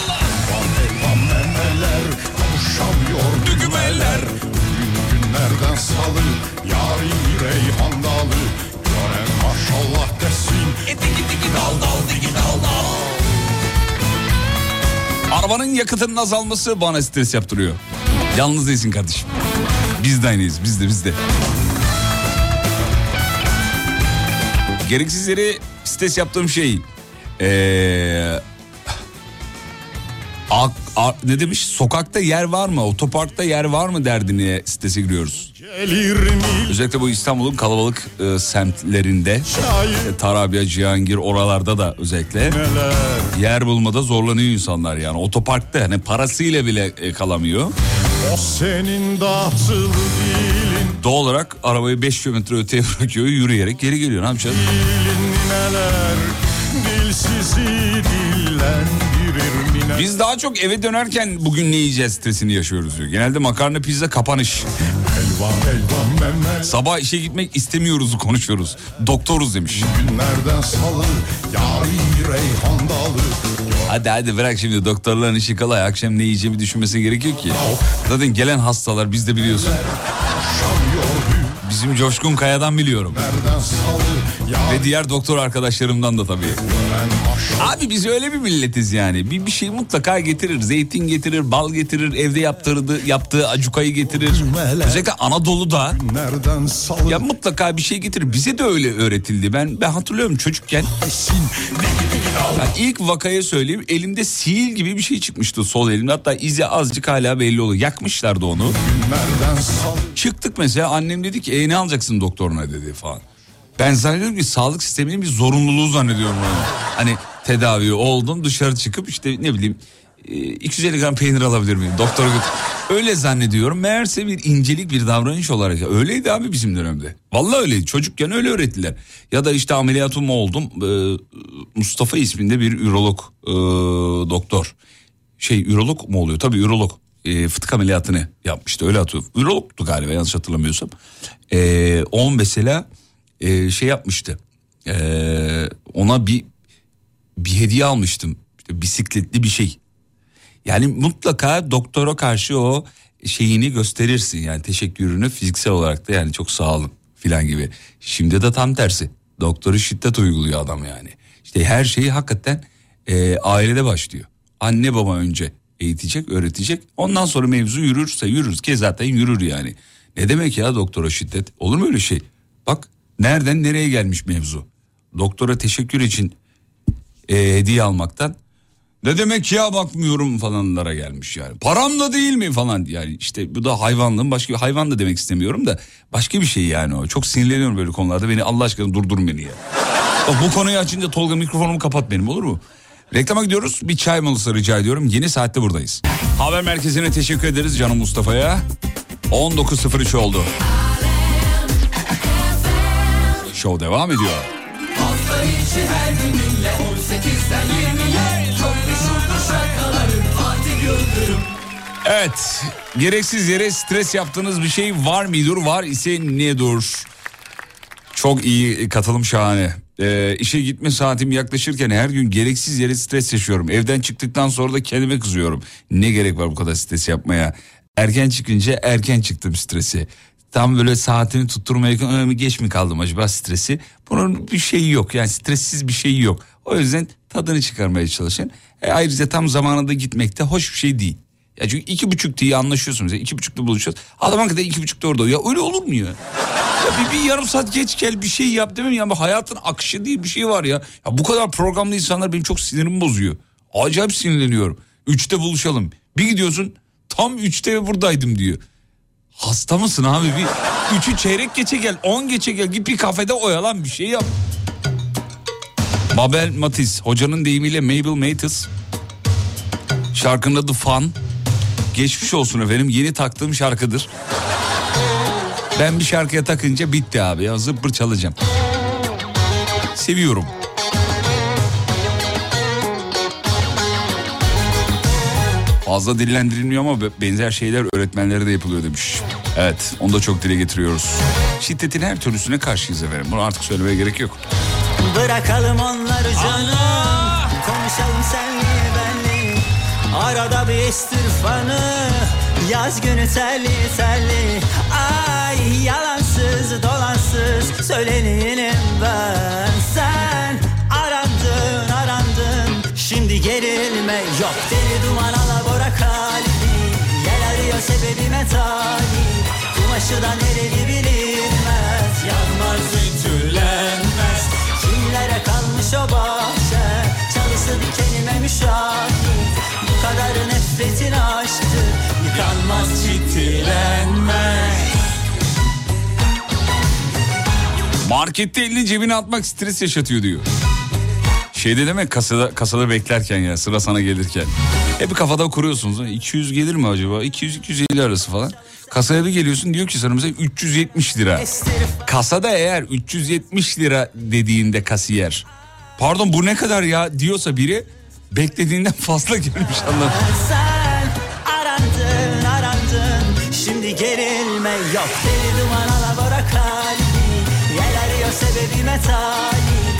Van elvan memeler Kavuşamıyor düğmeler. Gün günlerden salı Yarim reyhan dalı Gören maşallah desin. Digi digi dal dal digi dal dal Arabanın yakıtının azalması bana stres yaptırıyor. Yalnız değilsin kardeşim. Biz de aynıyız. Biz de biz de. Gereksiz yere stres yaptığım şey... Ee, ak- ne demiş? Sokakta yer var mı? Otoparkta yer var mı derdine strese giriyoruz. Özellikle bu İstanbul'un kalabalık e, semtlerinde. e, Tarabya, Cihangir oralarda da özellikle. Yer bulmada zorlanıyor insanlar yani. Otoparkta hani parasıyla bile e, kalamıyor. O senin dağıtılı dilin Doğal olarak arabayı 5 kilometre öteye bırakıyor yürüyerek geri geliyor ne yapacağız? Dilin neler Dilsizi dillendirir mine Biz daha çok eve dönerken bugün ne yiyeceğiz stresini yaşıyoruz diyor. Genelde makarna pizza kapanış. Elvan elvan Sabah işe gitmek istemiyoruz konuşuyoruz. Doktoruz demiş. Günlerden salı Yari reyhan dalı Hadi hadi bırak şimdi doktorların işi kolay. Akşam ne yiyeceğimi düşünmesi gerekiyor ki. Zaten gelen hastalar biz de biliyorsun. Bizim Coşkun Kaya'dan biliyorum. Günlerden salı Ve diğer doktor arkadaşlarımdan da tabii. Abi biz öyle bir milletiz yani. Bir, bir şey mutlaka getirir. Zeytin getirir, bal getirir, evde yaptırdı, yaptığı acukayı getirir. Özellikle Anadolu'da ya mutlaka bir şey getirir. Bize de öyle öğretildi. Ben ben hatırlıyorum çocukken. Ben ilk vakaya söyleyeyim elimde sil gibi bir şey çıkmıştı sol elimde. Hatta izi azıcık hala belli oluyor. Yakmışlardı onu. Çıktık mesela annem dedi ki e ne alacaksın doktoruna dedi falan. Ben zannediyorum ki sağlık sisteminin bir zorunluluğu zannediyorum onu. Hani tedavi oldum dışarı çıkıp işte ne bileyim e, 250 gram peynir alabilir miyim? Doktora götür. Öyle zannediyorum. Meğerse bir incelik bir davranış olarak. Öyleydi abi bizim dönemde. Vallahi öyleydi. Çocukken öyle öğrettiler. Ya da işte ameliyatım oldum. Ee, Mustafa isminde bir ürolog ee, doktor. Şey ürolog mu oluyor? Tabii ürolog. Ee, fıtık ameliyatını yapmıştı öyle hatırlıyorum. Ürologtu galiba yanlış hatırlamıyorsam. Ee, o mesela e, şey yapmıştı. Ee, ona bir bir hediye almıştım. İşte bisikletli bir şey. Yani mutlaka doktora karşı o şeyini gösterirsin. Yani teşekkürünü fiziksel olarak da yani çok sağ olun filan gibi. Şimdi de tam tersi. Doktoru şiddet uyguluyor adam yani. İşte her şeyi hakikaten e, ailede başlıyor. Anne baba önce eğitecek, öğretecek. Ondan sonra mevzu yürürse yürür ki zaten yürür yani. Ne demek ya doktora şiddet? Olur mu öyle şey? Bak nereden nereye gelmiş mevzu. Doktora teşekkür için e, hediye almaktan ne demek ya bakmıyorum falanlara gelmiş yani. Param da değil mi falan yani işte bu da hayvanlığın başka bir hayvan da demek istemiyorum da başka bir şey yani o. Çok sinirleniyorum böyle konularda beni Allah aşkına durdurun beni ya. Bak bu konuyu açınca Tolga mikrofonumu kapat benim olur mu? Reklama gidiyoruz bir çay molası rica ediyorum yeni saatte buradayız. Haber merkezine teşekkür ederiz canım Mustafa'ya. 19.03 oldu. Show devam ediyor. Hafta içi her gününle 18'den 20'ye Çok meşhurdur şarkıların Fatih Yıldırım Evet gereksiz yere stres yaptığınız bir şey var mıdır var ise nedir? Çok iyi katılım şahane. Ee, işe gitme saatim yaklaşırken her gün gereksiz yere stres yaşıyorum. Evden çıktıktan sonra da kendime kızıyorum. Ne gerek var bu kadar stres yapmaya? Erken çıkınca erken çıktım stresi. Tam böyle saatini tutturmaya yakın "Aa, geç mi kaldım acaba stresi? Bunun bir şeyi yok yani stressiz bir şeyi yok. O yüzden tadını çıkarmaya çalışın. E, ayrıca tam zamanında gitmek de hoş bir şey değil. Ya çünkü iki buçuk diye anlaşıyorsunuz. Ya, iki buçukta buluşuyoruz. Adam hakikaten iki buçukta orada. Ya öyle olur mu ya? Ya bir, bir yarım saat geç gel bir şey yap mi? Ya hayatın akışı diye bir şey var ya. Ya bu kadar programlı insanlar benim çok sinirimi bozuyor. Acayip sinirleniyorum. Üçte buluşalım. Bir gidiyorsun tam üçte buradaydım diyor. Hasta mısın abi? Bir üçü çeyrek geçe gel, on geçe gel. Git bir kafede oyalan bir şey yap. Mabel Matiz, hocanın deyimiyle Mabel Matis. Şarkının adı Fun. Geçmiş olsun efendim yeni taktığım şarkıdır. Ben bir şarkıya takınca bitti abi ya zıppır çalacağım. Seviyorum. Fazla dillendirilmiyor ama benzer şeyler öğretmenlere de yapılıyor demiş. Evet onu da çok dile getiriyoruz. Şiddetin her türlüsüne karşıyız efendim. Bunu artık söylemeye gerek yok. Bırakalım onları canım Konuşalım senli benli Arada bir estir fanı. Yaz günü terli terli. Ay yalansız dolansız. Söyleneyim ben. Sen arandın arandın. Şimdi gerilme yok Deli sebebime talip Kumaşı da nereli bilinmez. Yanmaz ütülenmez. Kimlere kalmış o bahçe? Çalısı dikenime müşahit. Bu kadar nefretin aşktır Yıkanmaz çitilenmez. Markette elini cebine atmak stres yaşatıyor diyor. Şeyde demek kasada, kasada beklerken ya sıra sana gelirken. Hep kafada kuruyorsunuz. ha, 200 gelir mi acaba? 200-250 arası falan. Kasaya bir geliyorsun diyor ki sana mesela 370 lira. Kasada eğer 370 lira dediğinde kasiyer. Pardon bu ne kadar ya diyorsa biri beklediğinden fazla gelmiş anlamı. Sen arandın arandın Şimdi gerilme yok Deli duman alabora kalbi arıyor sebebime talip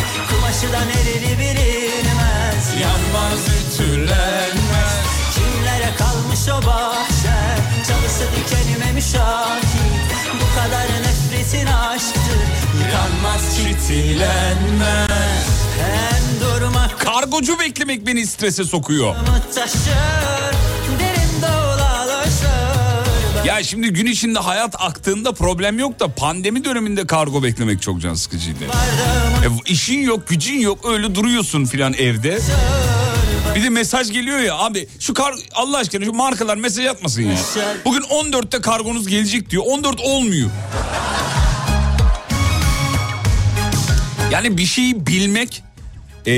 Da nereli bilinmez. Yanmaz ütülenmez. Kimlere kalmış o bahçe? Çalısı dikenime müşahit. Bu kadar nefretin aşktır. Yıkanmaz çitilenmez. Hem durmak Kargocu beklemek beni strese sokuyor. taşır Ya şimdi gün içinde hayat aktığında problem yok da pandemi döneminde kargo beklemek çok can sıkıcıydı. E, işin yok gücün yok öyle duruyorsun filan evde. Bir de mesaj geliyor ya abi şu kar Allah aşkına şu markalar mesaj atmasın ya. Bugün 14'te kargonuz gelecek diyor 14 olmuyor. Yani bir şeyi bilmek e,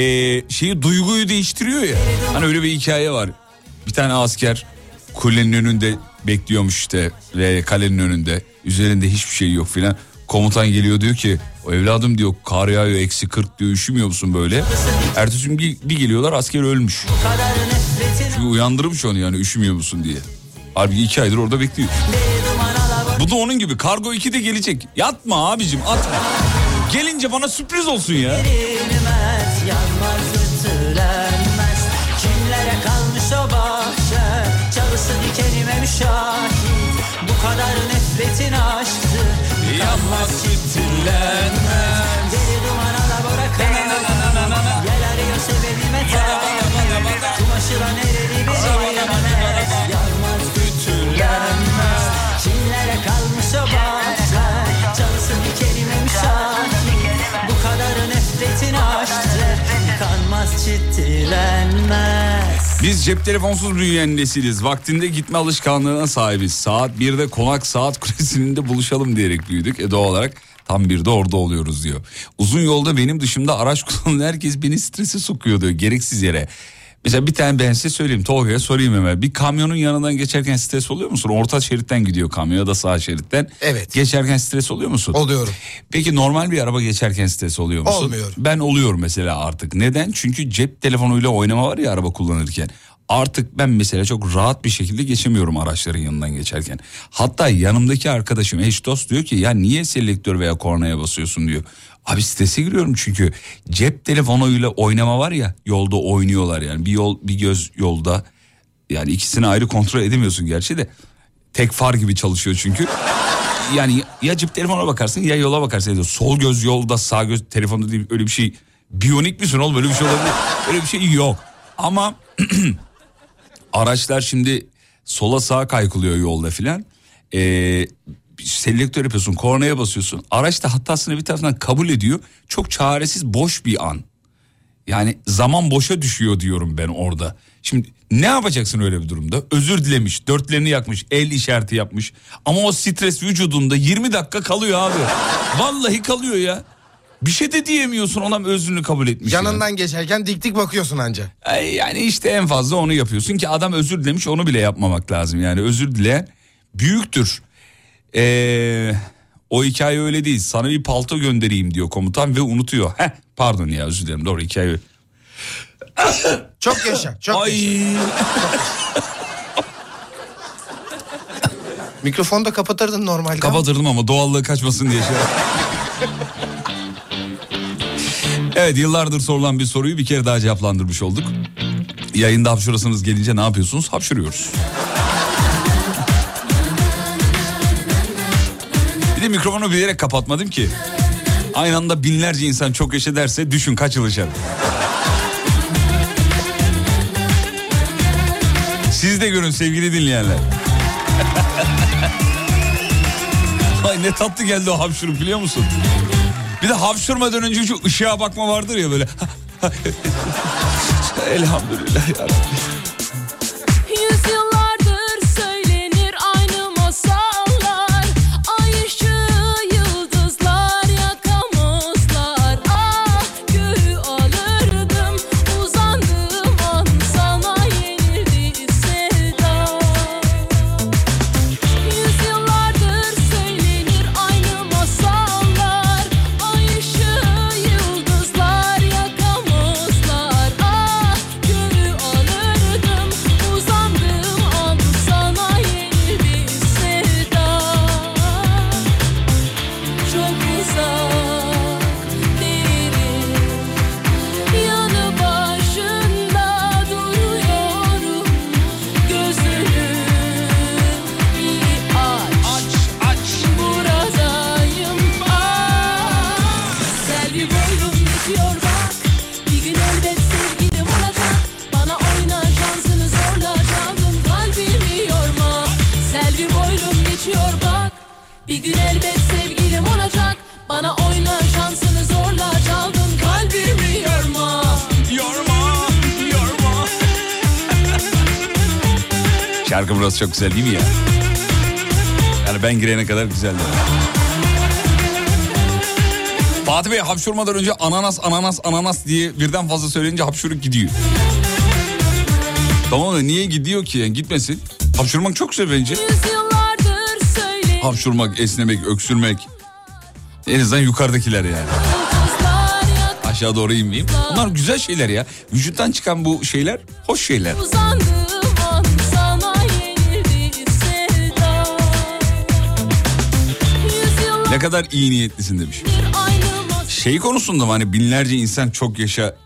şeyi duyguyu değiştiriyor ya. Hani öyle bir hikaye var. Bir tane asker kulenin önünde bekliyormuş işte kalenin önünde. Üzerinde hiçbir şey yok filan. Komutan geliyor diyor ki o evladım diyor kar yağıyor eksi 40 diyor üşümüyor musun böyle? Ertesi gün bir, geliyorlar asker ölmüş. Çünkü uyandırmış onu yani üşümüyor musun diye. Halbuki iki aydır orada bekliyor. Bu da onun gibi kargo 2'de gelecek. Yatma abicim atma. Gelince bana sürpriz olsun ya. Çalısı dikenime müşahit. Bu kadar nefretin aşktı Yanmaz sütüllenmez. Deli duman alabora kal Gel arıyor sebebime tak Kumaşıla nereli bilinmez Yanmaz bütünlenmez Kimlere kalmış o bahçe. Çalısı dikenime müşahit. Bu kadar nefretin aşktı Kanmaz çitilenmez Biz cep telefonsuz büyüyen nesiliz. Vaktinde gitme alışkanlığına sahibiz. Saat 1'de konak saat kulesinin de buluşalım diyerek büyüdük. E doğal olarak tam bir de orada oluyoruz diyor. Uzun yolda benim dışımda araç kullanan herkes beni strese sokuyor diyor gereksiz yere. Mesela bir tane ben size söyleyeyim Tolga'ya sorayım hemen. Bir kamyonun yanından geçerken stres oluyor musun? Orta şeritten gidiyor kamyon ya da sağ şeritten. Evet. Geçerken stres oluyor musun? Oluyorum. Peki normal bir araba geçerken stres oluyor musun? Olmuyorum. Ben oluyorum mesela artık. Neden? Çünkü cep telefonuyla oynama var ya araba kullanırken. Artık ben mesela çok rahat bir şekilde geçemiyorum araçların yanından geçerken. Hatta yanımdaki arkadaşım eş dost diyor ki ya niye selektör veya kornaya basıyorsun diyor. Abi strese giriyorum çünkü cep telefonuyla oynama var ya yolda oynuyorlar yani bir yol bir göz yolda yani ikisini ayrı kontrol edemiyorsun gerçi de tek far gibi çalışıyor çünkü. Yani ya cep telefona bakarsın ya yola bakarsın. Sol göz yolda sağ göz telefonda değil öyle bir şey. Biyonik misin oğlum öyle bir şey olabilir. Öyle bir şey yok. Ama araçlar şimdi sola sağa kaykılıyor yolda filan. Ee, selektör yapıyorsun kornaya basıyorsun. Araç da hatasını bir taraftan kabul ediyor. Çok çaresiz boş bir an. Yani zaman boşa düşüyor diyorum ben orada. Şimdi ne yapacaksın öyle bir durumda? Özür dilemiş, dörtlerini yakmış, el işareti yapmış. Ama o stres vücudunda 20 dakika kalıyor abi. Vallahi kalıyor ya. Bir şey de diyemiyorsun ona özrünü kabul etmiş. ya. Yanından geçerken dik dik bakıyorsun anca. Yani işte en fazla onu yapıyorsun ki adam özür dilemiş onu bile yapmamak lazım. Yani özür dileyen büyüktür. Ee, o hikaye öyle değil. Sana bir palto göndereyim diyor komutan ve unutuyor. Heh, pardon ya özür dilerim doğru hikaye öyle. Çok yaşa, çok yaşa. Ay. Mikrofonu da kapatırdın normalde. Kapatırdım ama doğallığı kaçmasın diye şey. evet yıllardır sorulan bir soruyu bir kere daha cevaplandırmış olduk. Yayında hapşurasınız gelince ne yapıyorsunuz? Hapşuruyoruz. De mikrofonu bilerek kapatmadım ki. Aynı anda binlerce insan çok yaşa derse düşün kaç yıl yaşar. Siz de görün sevgili dinleyenler. Ay ne tatlı geldi o hapşuruk biliyor musun? Bir de hapşurmadan önce şu ışığa bakma vardır ya böyle. Elhamdülillah ya Şarkı burası çok güzel değil mi ya? Yani ben girene kadar güzeldi. Fatih Bey hapşurmadan önce ananas ananas ananas diye birden fazla söyleyince hapşuruk gidiyor. Tamam da niye gidiyor ki? Yani gitmesin. Hapşurmak çok güzel bence. Hapşurmak, esnemek, öksürmek. En azından yukarıdakiler yani. Aşağı doğru inmeyeyim. Bunlar güzel şeyler ya. Vücuttan çıkan bu şeyler hoş şeyler. Uzandığım Ne kadar iyi niyetlisin demiş. Şey konusunda mı hani binlerce insan çok yaşa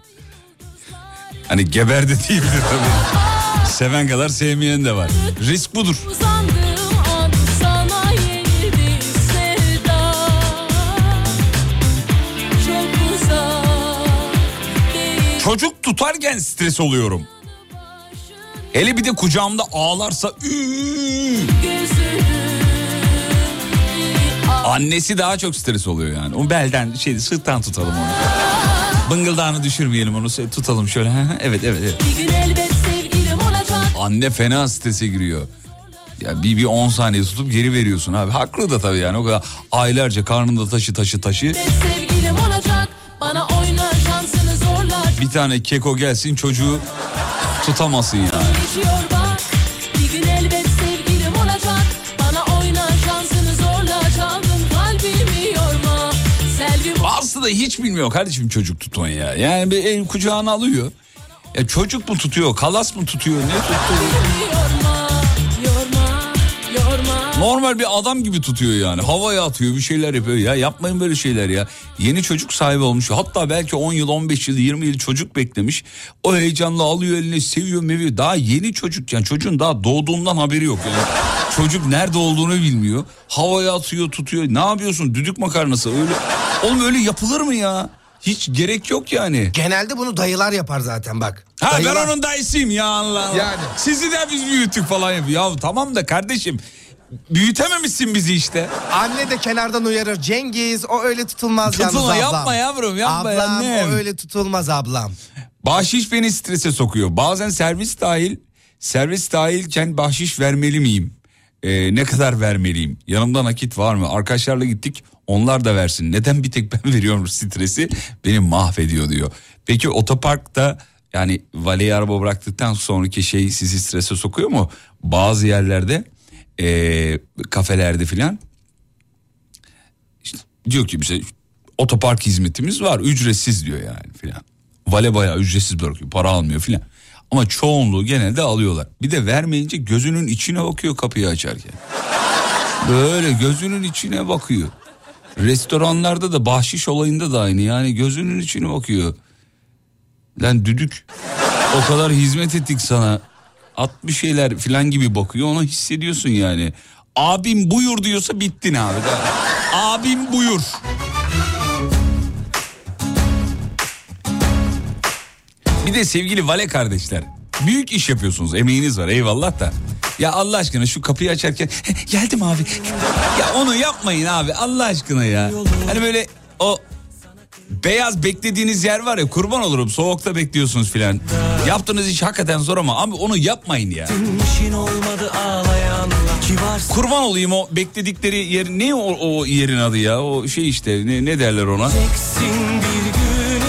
Hani geber de diyebilir tabii. Seven kadar sevmeyen de var. Risk budur. Çocuk tutarken stres oluyorum. Hele bir de kucağımda ağlarsa üü. Annesi daha çok stres oluyor yani. O belden şey sırttan tutalım onu. Bıngıldağını düşürmeyelim onu tutalım şöyle. evet evet evet. Anne fena strese giriyor. Ya bir bir 10 saniye tutup geri veriyorsun abi. Haklı da tabii yani o kadar aylarca karnında taşı taşı taşı. Bir tane keko gelsin çocuğu tutamasın yani. Bazısı da hiç bilmiyor kardeşim çocuk tutmayı ya. Yani bir el kucağına alıyor. Ya çocuk mu tutuyor, kalas mı tutuyor, ne tutuyor? Normal bir adam gibi tutuyor yani. Havaya atıyor, bir şeyler yapıyor. Ya yapmayın böyle şeyler ya. Yeni çocuk sahibi olmuş. Hatta belki 10 yıl, 15 yıl, 20 yıl çocuk beklemiş. O heyecanla alıyor eline, seviyor, meviyor. Daha yeni çocuk yani çocuğun daha doğduğundan haberi yok yani. Çocuk nerede olduğunu bilmiyor. Havaya atıyor, tutuyor. Ne yapıyorsun? Düdük makarnası öyle. Oğlum öyle yapılır mı ya? Hiç gerek yok yani. Genelde bunu dayılar yapar zaten bak. Ha Dayılar- ben onun dayısıyım ya Allah Allah. Yani. Sizi de biz büyüttük falan yapıyor. Ya tamam da kardeşim büyütememişsin bizi işte. Anne de kenardan uyarır. Cengiz o öyle tutulmaz Tutulma, yalnız ablam. yapma yavrum, yapma ablam, annem. o öyle tutulmaz ablam. Bahşiş beni strese sokuyor. Bazen servis dahil, servis dahilken bahşiş vermeli miyim? Ee, ne kadar vermeliyim? Yanımda nakit var mı? Arkadaşlarla gittik onlar da versin. Neden bir tek ben veriyorum stresi? Beni mahvediyor diyor. Peki otoparkta yani valeye araba bıraktıktan sonraki şey sizi strese sokuyor mu? Bazı yerlerde ee, kafelerde filan işte diyor ki bize otopark hizmetimiz var ücretsiz diyor yani filan. Vale bayağı ücretsiz bırakıyor para almıyor filan. Ama çoğunluğu genelde alıyorlar. Bir de vermeyince gözünün içine bakıyor kapıyı açarken. Böyle gözünün içine bakıyor. Restoranlarda da bahşiş olayında da aynı yani gözünün içine bakıyor. Lan düdük o kadar hizmet ettik sana. At bir şeyler filan gibi bakıyor onu hissediyorsun yani. Abim buyur diyorsa bittin abi. Abim buyur. Bir de sevgili vale kardeşler. Büyük iş yapıyorsunuz emeğiniz var eyvallah da. Ya Allah aşkına şu kapıyı açarken geldim abi. Ya onu yapmayın abi Allah aşkına ya. Hani böyle o beyaz beklediğiniz yer var ya kurban olurum soğukta bekliyorsunuz filan. Yaptığınız iş hakikaten zor ama abi onu yapmayın ya. Kurban olayım o bekledikleri yer ne o, o yerin adı ya o şey işte ne, ne derler ona?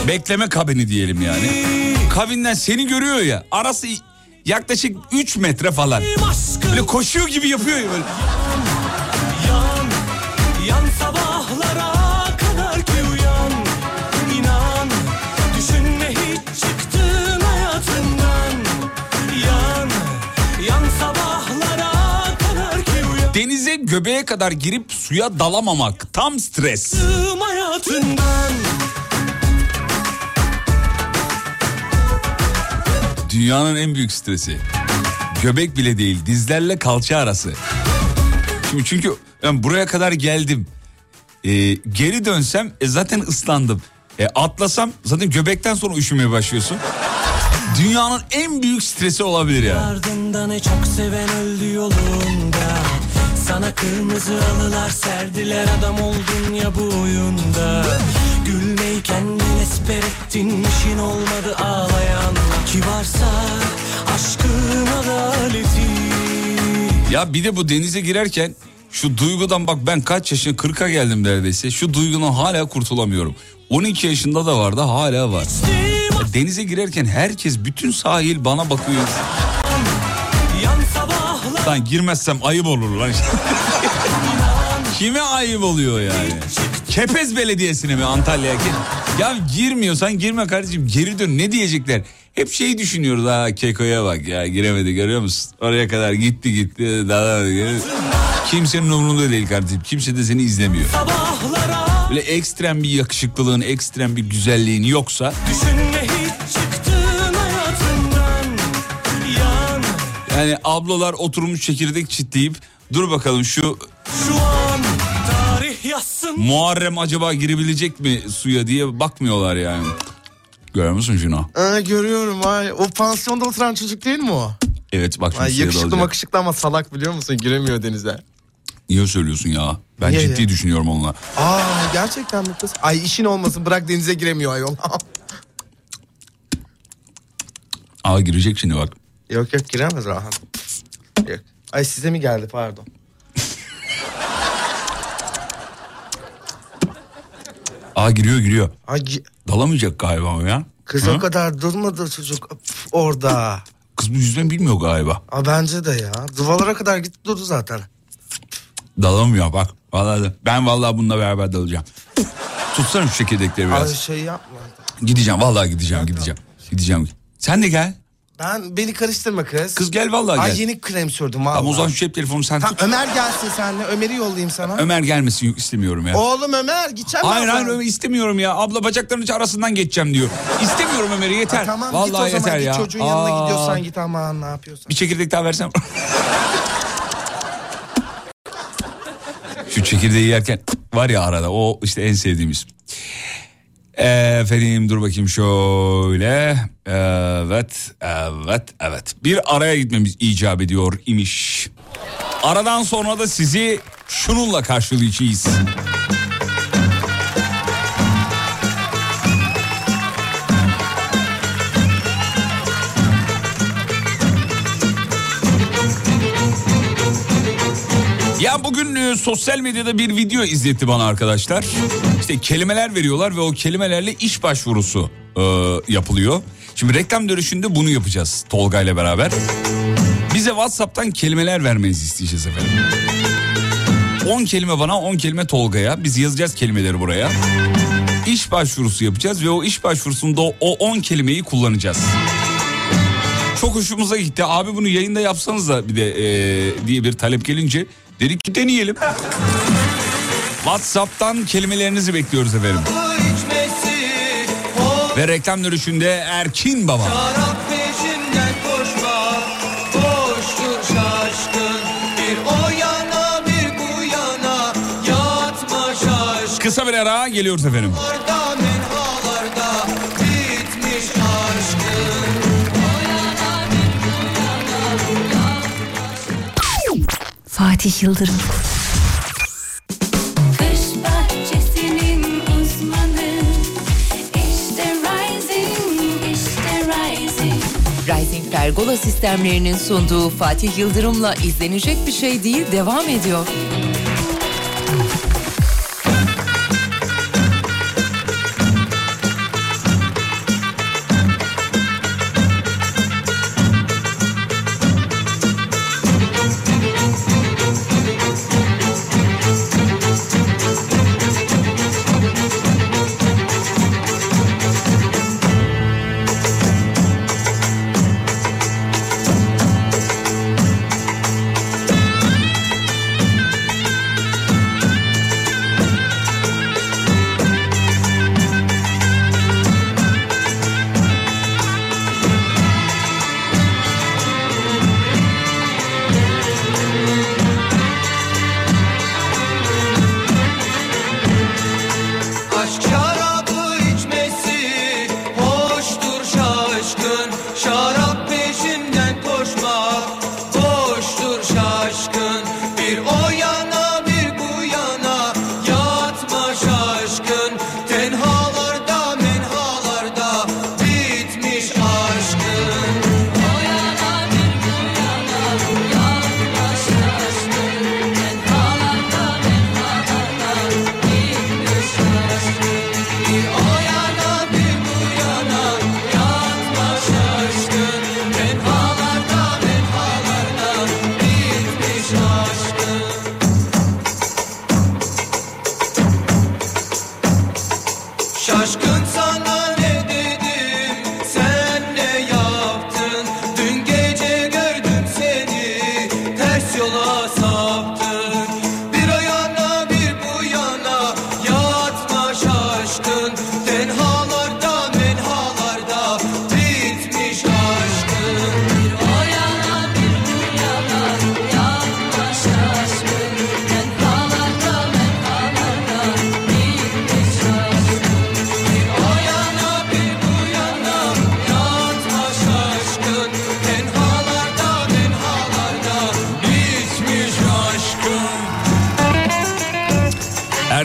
Bekleme kabini diyelim yani. Kabinden seni görüyor ya arası yaklaşık 3 metre falan. Böyle koşuyor gibi yapıyor ya böyle. Göbeğe kadar girip suya dalamamak tam stres. Dünyanın en büyük stresi. Göbek bile değil dizlerle kalça arası. Şimdi çünkü ben buraya kadar geldim. Ee, geri dönsem e, zaten ıslandım. E, atlasam zaten göbekten sonra üşümeye başlıyorsun. Dünyanın en büyük stresi olabilir ya. Ardında ne çok seven öldü yolunda Sana kırmızı halılar serdiler adam oldun ya bu oyunda Gülmeyi kendin esper ettin işin olmadı ağlayan Kibarsa aşkın adaleti Ya bir de bu denize girerken şu duygudan bak ben kaç yaşına 40'a geldim neredeyse. Şu duygunun hala kurtulamıyorum. 12 yaşında da vardı hala var. Ya denize girerken herkes bütün sahil bana bakıyor. Lan girmezsem ayıp olur lan. Kime ayıp oluyor yani? Kepez Belediyesi'ne mi Antalya'ya? Ya girmiyorsan girme kardeşim geri dön ne diyecekler? Hep şeyi düşünüyoruz ha Keko'ya bak ya giremedi görüyor musun? Oraya kadar gitti gitti daha da Kimsenin umurunda değil kardeşim. Kimse de seni izlemiyor. Böyle ekstrem bir yakışıklılığın, ekstrem bir güzelliğin yoksa Düşünme Yani ablalar oturmuş çekirdek çitleyip dur bakalım şu Şu an tarih yazsın Muharrem acaba girebilecek mi suya diye bakmıyorlar yani. Görüyor musun şunu? Aa, görüyorum ay. O pansiyonda oturan çocuk değil mi o? Evet bak şimdi Ay, yakışıklı makışıklı ama salak biliyor musun? Giremiyor denize. Niye söylüyorsun ya? Ben Niye ciddi ya? düşünüyorum onunla. Aa gerçekten mi kız? Ay işin olmasın bırak denize giremiyor ayol. Aa girecek şimdi bak. Yok yok giremez rahat. Yok. Ay size mi geldi pardon. Aa giriyor giriyor. Ay gi- Dalamayacak galiba o ya. kız Hı? o kadar durmadı çocuk Öf, orada. Kız bu yüzden bilmiyor galiba. Aa, bence de ya. Duvalara kadar gitti durdu zaten. Dalamıyor bak. Vallahi de- ben vallahi bununla beraber dalacağım. Tutsana şu çekirdekleri biraz. Ay şey yapma. Gideceğim vallahi gideceğim gideceğim. Gideceğim. Sen de gel. Ben beni karıştırma kız. Kız gel vallahi gel. Ay yeni krem sürdüm valla. Tamam o zaman şu cep telefonu sen Tamam, tut. Ömer gelsin senle. Ömer'i yollayayım sana. Ömer gelmesin yok istemiyorum ya. Oğlum Ömer gideceğim Hayır ben hayır sana. Ömer istemiyorum ya. Abla bacaklarının arasından geçeceğim diyor. İstemiyorum Ömer'i yeter. Ha, tamam Vallahi git o zaman yeter git ya. çocuğun yanına Aa, gidiyorsan git aman ne yapıyorsan. Bir çekirdek daha versem. Şu çekirdeği yerken var ya arada o işte en sevdiğimiz. Efendim dur bakayım şöyle. Evet, evet, evet. Bir araya gitmemiz icap ediyor imiş. Aradan sonra da sizi şununla karşılayacağız. Ya bugün e, sosyal medyada bir video izletti bana arkadaşlar. İşte kelimeler veriyorlar ve o kelimelerle iş başvurusu e, yapılıyor. Şimdi reklam dönüşünde bunu yapacağız Tolga ile beraber. Bize WhatsApp'tan kelimeler vermenizi isteyeceğiz efendim. 10 kelime bana 10 kelime Tolga'ya. Biz yazacağız kelimeleri buraya. İş başvurusu yapacağız ve o iş başvurusunda o 10 kelimeyi kullanacağız. Çok hoşumuza gitti. Abi bunu yayında yapsanız da bir de e, diye bir talep gelince dedik ki deneyelim. WhatsApp'tan kelimelerinizi bekliyoruz efendim. Ve reklam dönüşünde Erkin Baba. koşma Bir yana bir yana Yatma Kısa bir ara geliyoruz efendim. Orada Fatih Yıldırım. Uzmanı İşte Rising, işte Rising Rising Pergola sistemlerinin sunduğu Fatih Yıldırım'la izlenecek bir şey değil devam ediyor.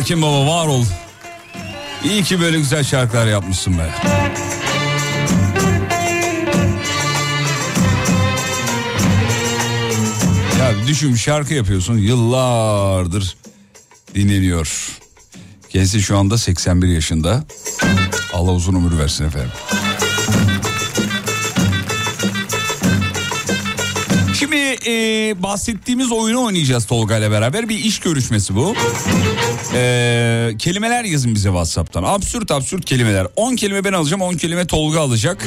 Erkin Baba var ol. İyi ki böyle güzel şarkılar yapmışsın be. Ya düşün şarkı yapıyorsun yıllardır dinleniyor. Kendisi şu anda 81 yaşında. Allah uzun ömür versin efendim. E, bahsettiğimiz oyunu oynayacağız Tolga ile beraber. Bir iş görüşmesi bu. E, kelimeler yazın bize WhatsApp'tan. Absürt absürt kelimeler. 10 kelime ben alacağım 10 kelime Tolga alacak.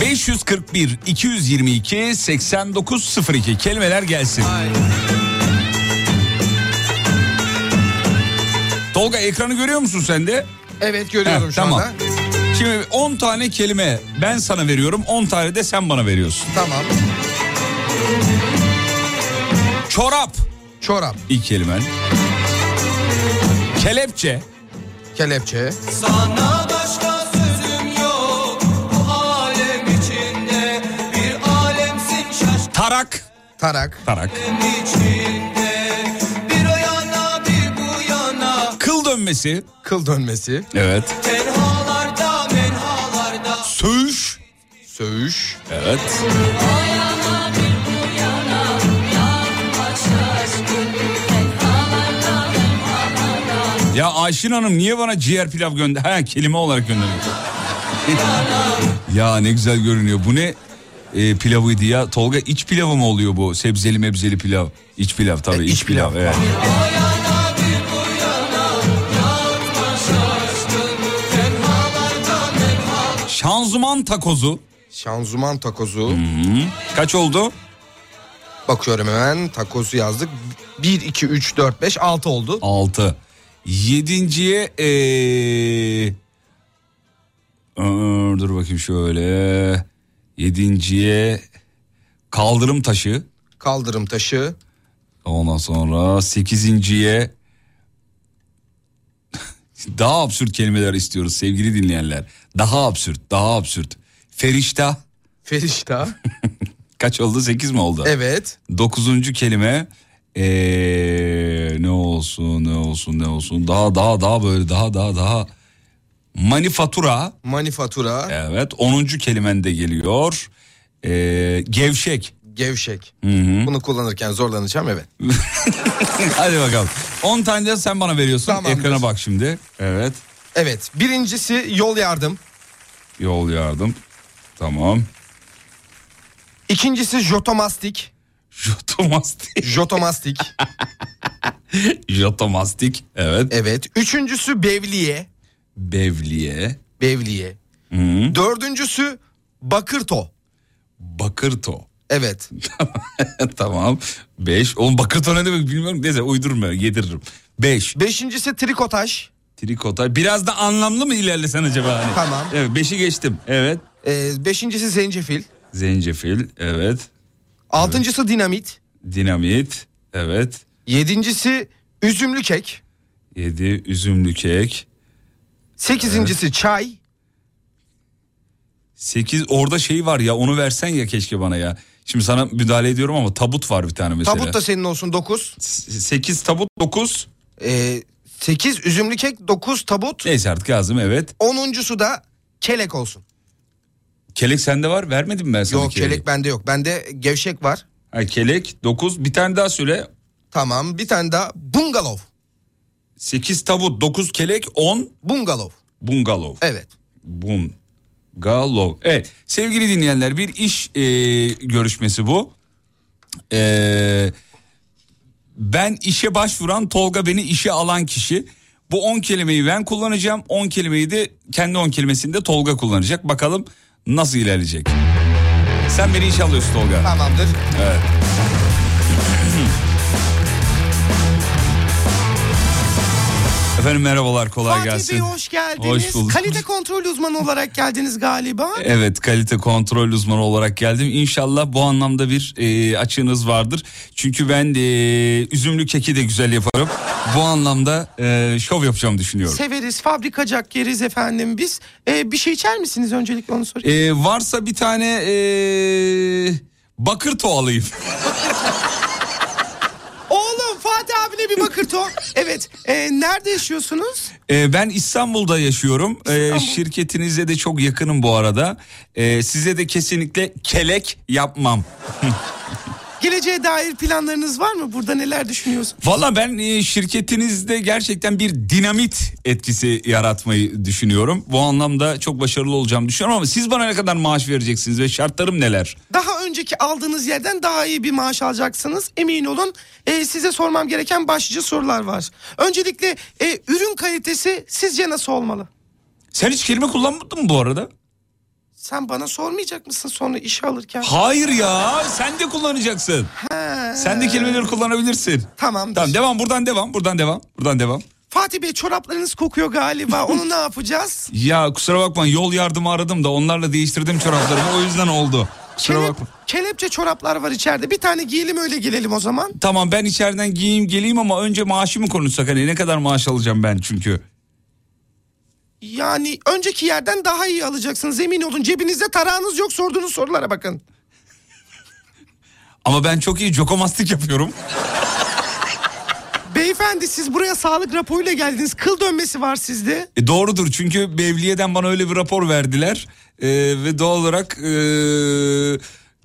541 222 8902 kelimeler gelsin. Tolga ekranı görüyor musun sen de? Evet görüyorum Heh, şu tamam. anda. Şimdi 10 tane kelime ben sana veriyorum 10 tane de sen bana veriyorsun. Tamam. Çorap Çorap, ilk kelimen. Kelepçe. kelepçe, Sana başka sözüm yok Bu alem içinde Bir alemsin şaşkın Tarak. tarak, Tarak. içinde Bir o yana bir bu yana Kıl dönmesi. kıl dönmesi, Evet. Menhalarda Söğüş. söğüş, Evet. Ya Ayşin Hanım niye bana ciğer pilav gönder? Ha kelime olarak gönderiyor. ya ne güzel görünüyor. Bu ne e, pilavıydı ya? Tolga iç pilavı mı oluyor bu? Sebzeli mebzeli pilav. İç pilav tabii E, iç, iç pilav. pilav. Evet. Şanzıman takozu. şanzuman takozu. Kaç oldu? Bakıyorum hemen takozu yazdık. 1, 2, 3, 4, 5, 6 oldu. 6. Yedinciye ee... Aa, dur bakayım şöyle. Yedinciye kaldırım taşı. Kaldırım taşı, Ondan sonra sekizinciye daha absürt kelimeler istiyoruz sevgili dinleyenler. Daha absürt, daha absürt. Ferişta ferişta. kaç oldu? Sekiz mi oldu? evet. Dokuzuncu kelime ee, ne olsun ne olsun ne olsun daha daha daha böyle daha daha daha manifatura Manifatura, evet onuncu kelimen de geliyor Ee, gevşek gevşek. Hı hı. Bunu kullanırken zorlanacağım evet. hadi bakalım 10 tane de sen bana veriyorsun Tamamdır. ekrana bak şimdi evet Evet. Birincisi yol yardım. yol yardım tamam İkincisi jotomastik. jotomastik Jotomastik. jotomastik evet evet. Üçüncüsü bevliye. bevliye Bevliye. Hı. Dördüncüsü bakırto. bakırto Evet. tamam. 5. Oğlum bakırto ne demek bilmiyorum. Neyse uydurma yediririm. 5. Beşincisi trikotaj. Trikotay. Biraz da anlamlı mı ilerlesen acaba? Hani? Tamam. Evet 5'i geçtim. Evet. Ee, beşincisi zencefil. Zencefil. Evet. Altıncısı dinamit. Dinamit. Evet. Yedincisi üzümlü kek. 7. Üzümlü kek. Sekizincisi çay. 8. Orada şey var ya onu versen ya keşke bana ya. Şimdi sana müdahale ediyorum ama tabut var bir tane mesela. Tabut da senin olsun dokuz. 8 tabut 9. Ee, sekiz üzümlü kek. Dokuz tabut. Neyse artık yazdım evet. Onuncusu da kelek olsun. Kelek sende var vermedim mi ben sana Yok keleği? kelek bende yok. Bende gevşek var. Ha, kelek 9 bir tane daha söyle. Tamam bir tane daha bungalov. 8 tabut 9 kelek 10 Bungalov. bungalov. Evet. Bungalov. Evet sevgili dinleyenler bir iş e, görüşmesi bu. E, ben işe başvuran Tolga beni işe alan kişi. Bu 10 kelimeyi ben kullanacağım. 10 kelimeyi de kendi 10 kelimesini de Tolga kullanacak. Bakalım nasıl ilerleyecek. Sen beni işe alıyorsun Tolga. Tamamdır. Evet. Efendim merhabalar kolay Fatih gelsin. Bey hoş geldiniz. Hoş bulduk. Kalite kontrol uzmanı olarak geldiniz galiba. Evet kalite kontrol uzmanı olarak geldim. İnşallah bu anlamda bir e, açığınız vardır. Çünkü ben de üzümlü keki de güzel yaparım. Bu anlamda e, şov yapacağım düşünüyorum. Severiz, fabrikacak yeriz efendim biz. Ee, bir şey içer misiniz öncelikle onu sorayım. E, varsa bir tane e, bakır to alayım. Oğlum Fatih abine bir bakırt o. Evet. e, nerede yaşıyorsunuz? Ee, ben İstanbul'da yaşıyorum. Ee, İstanbul. şirketinize de çok yakınım bu arada. Ee, size de kesinlikle kelek yapmam. Geleceğe dair planlarınız var mı? Burada neler düşünüyorsun? Valla ben e, şirketinizde gerçekten bir dinamit etkisi yaratmayı düşünüyorum. Bu anlamda çok başarılı olacağımı düşünüyorum ama siz bana ne kadar maaş vereceksiniz ve şartlarım neler? Daha önceki aldığınız yerden daha iyi bir maaş alacaksınız. Emin olun e, size sormam gereken başlıca sorular var. Öncelikle e, ürün kalitesi sizce nasıl olmalı? Sen hiç kelime kullanmadın mı bu arada? Sen bana sormayacak mısın sonra işe alırken? Hayır ya sen de kullanacaksın. Sen de kelimeleri kullanabilirsin. Tamamdır. Tamam devam buradan devam buradan devam buradan devam. Fatih Bey çoraplarınız kokuyor galiba. Onu ne yapacağız? Ya kusura bakma yol yardımı aradım da onlarla değiştirdim çoraplarımı o yüzden oldu. Kusura Kelep- bakma. kelepçe çoraplar var içeride. Bir tane giyelim öyle gelelim o zaman. Tamam ben içeriden giyeyim geleyim ama önce maaşımı konuşsak hani ne kadar maaş alacağım ben çünkü. Yani önceki yerden daha iyi alacaksınız emin olun. Cebinizde tarağınız yok sorduğunuz sorulara bakın. Ama ben çok iyi jokomastik yapıyorum. Beyefendi siz buraya sağlık raporuyla geldiniz. Kıl dönmesi var sizde. E, doğrudur çünkü Bevliye'den bana öyle bir rapor verdiler. E, ve doğal olarak e,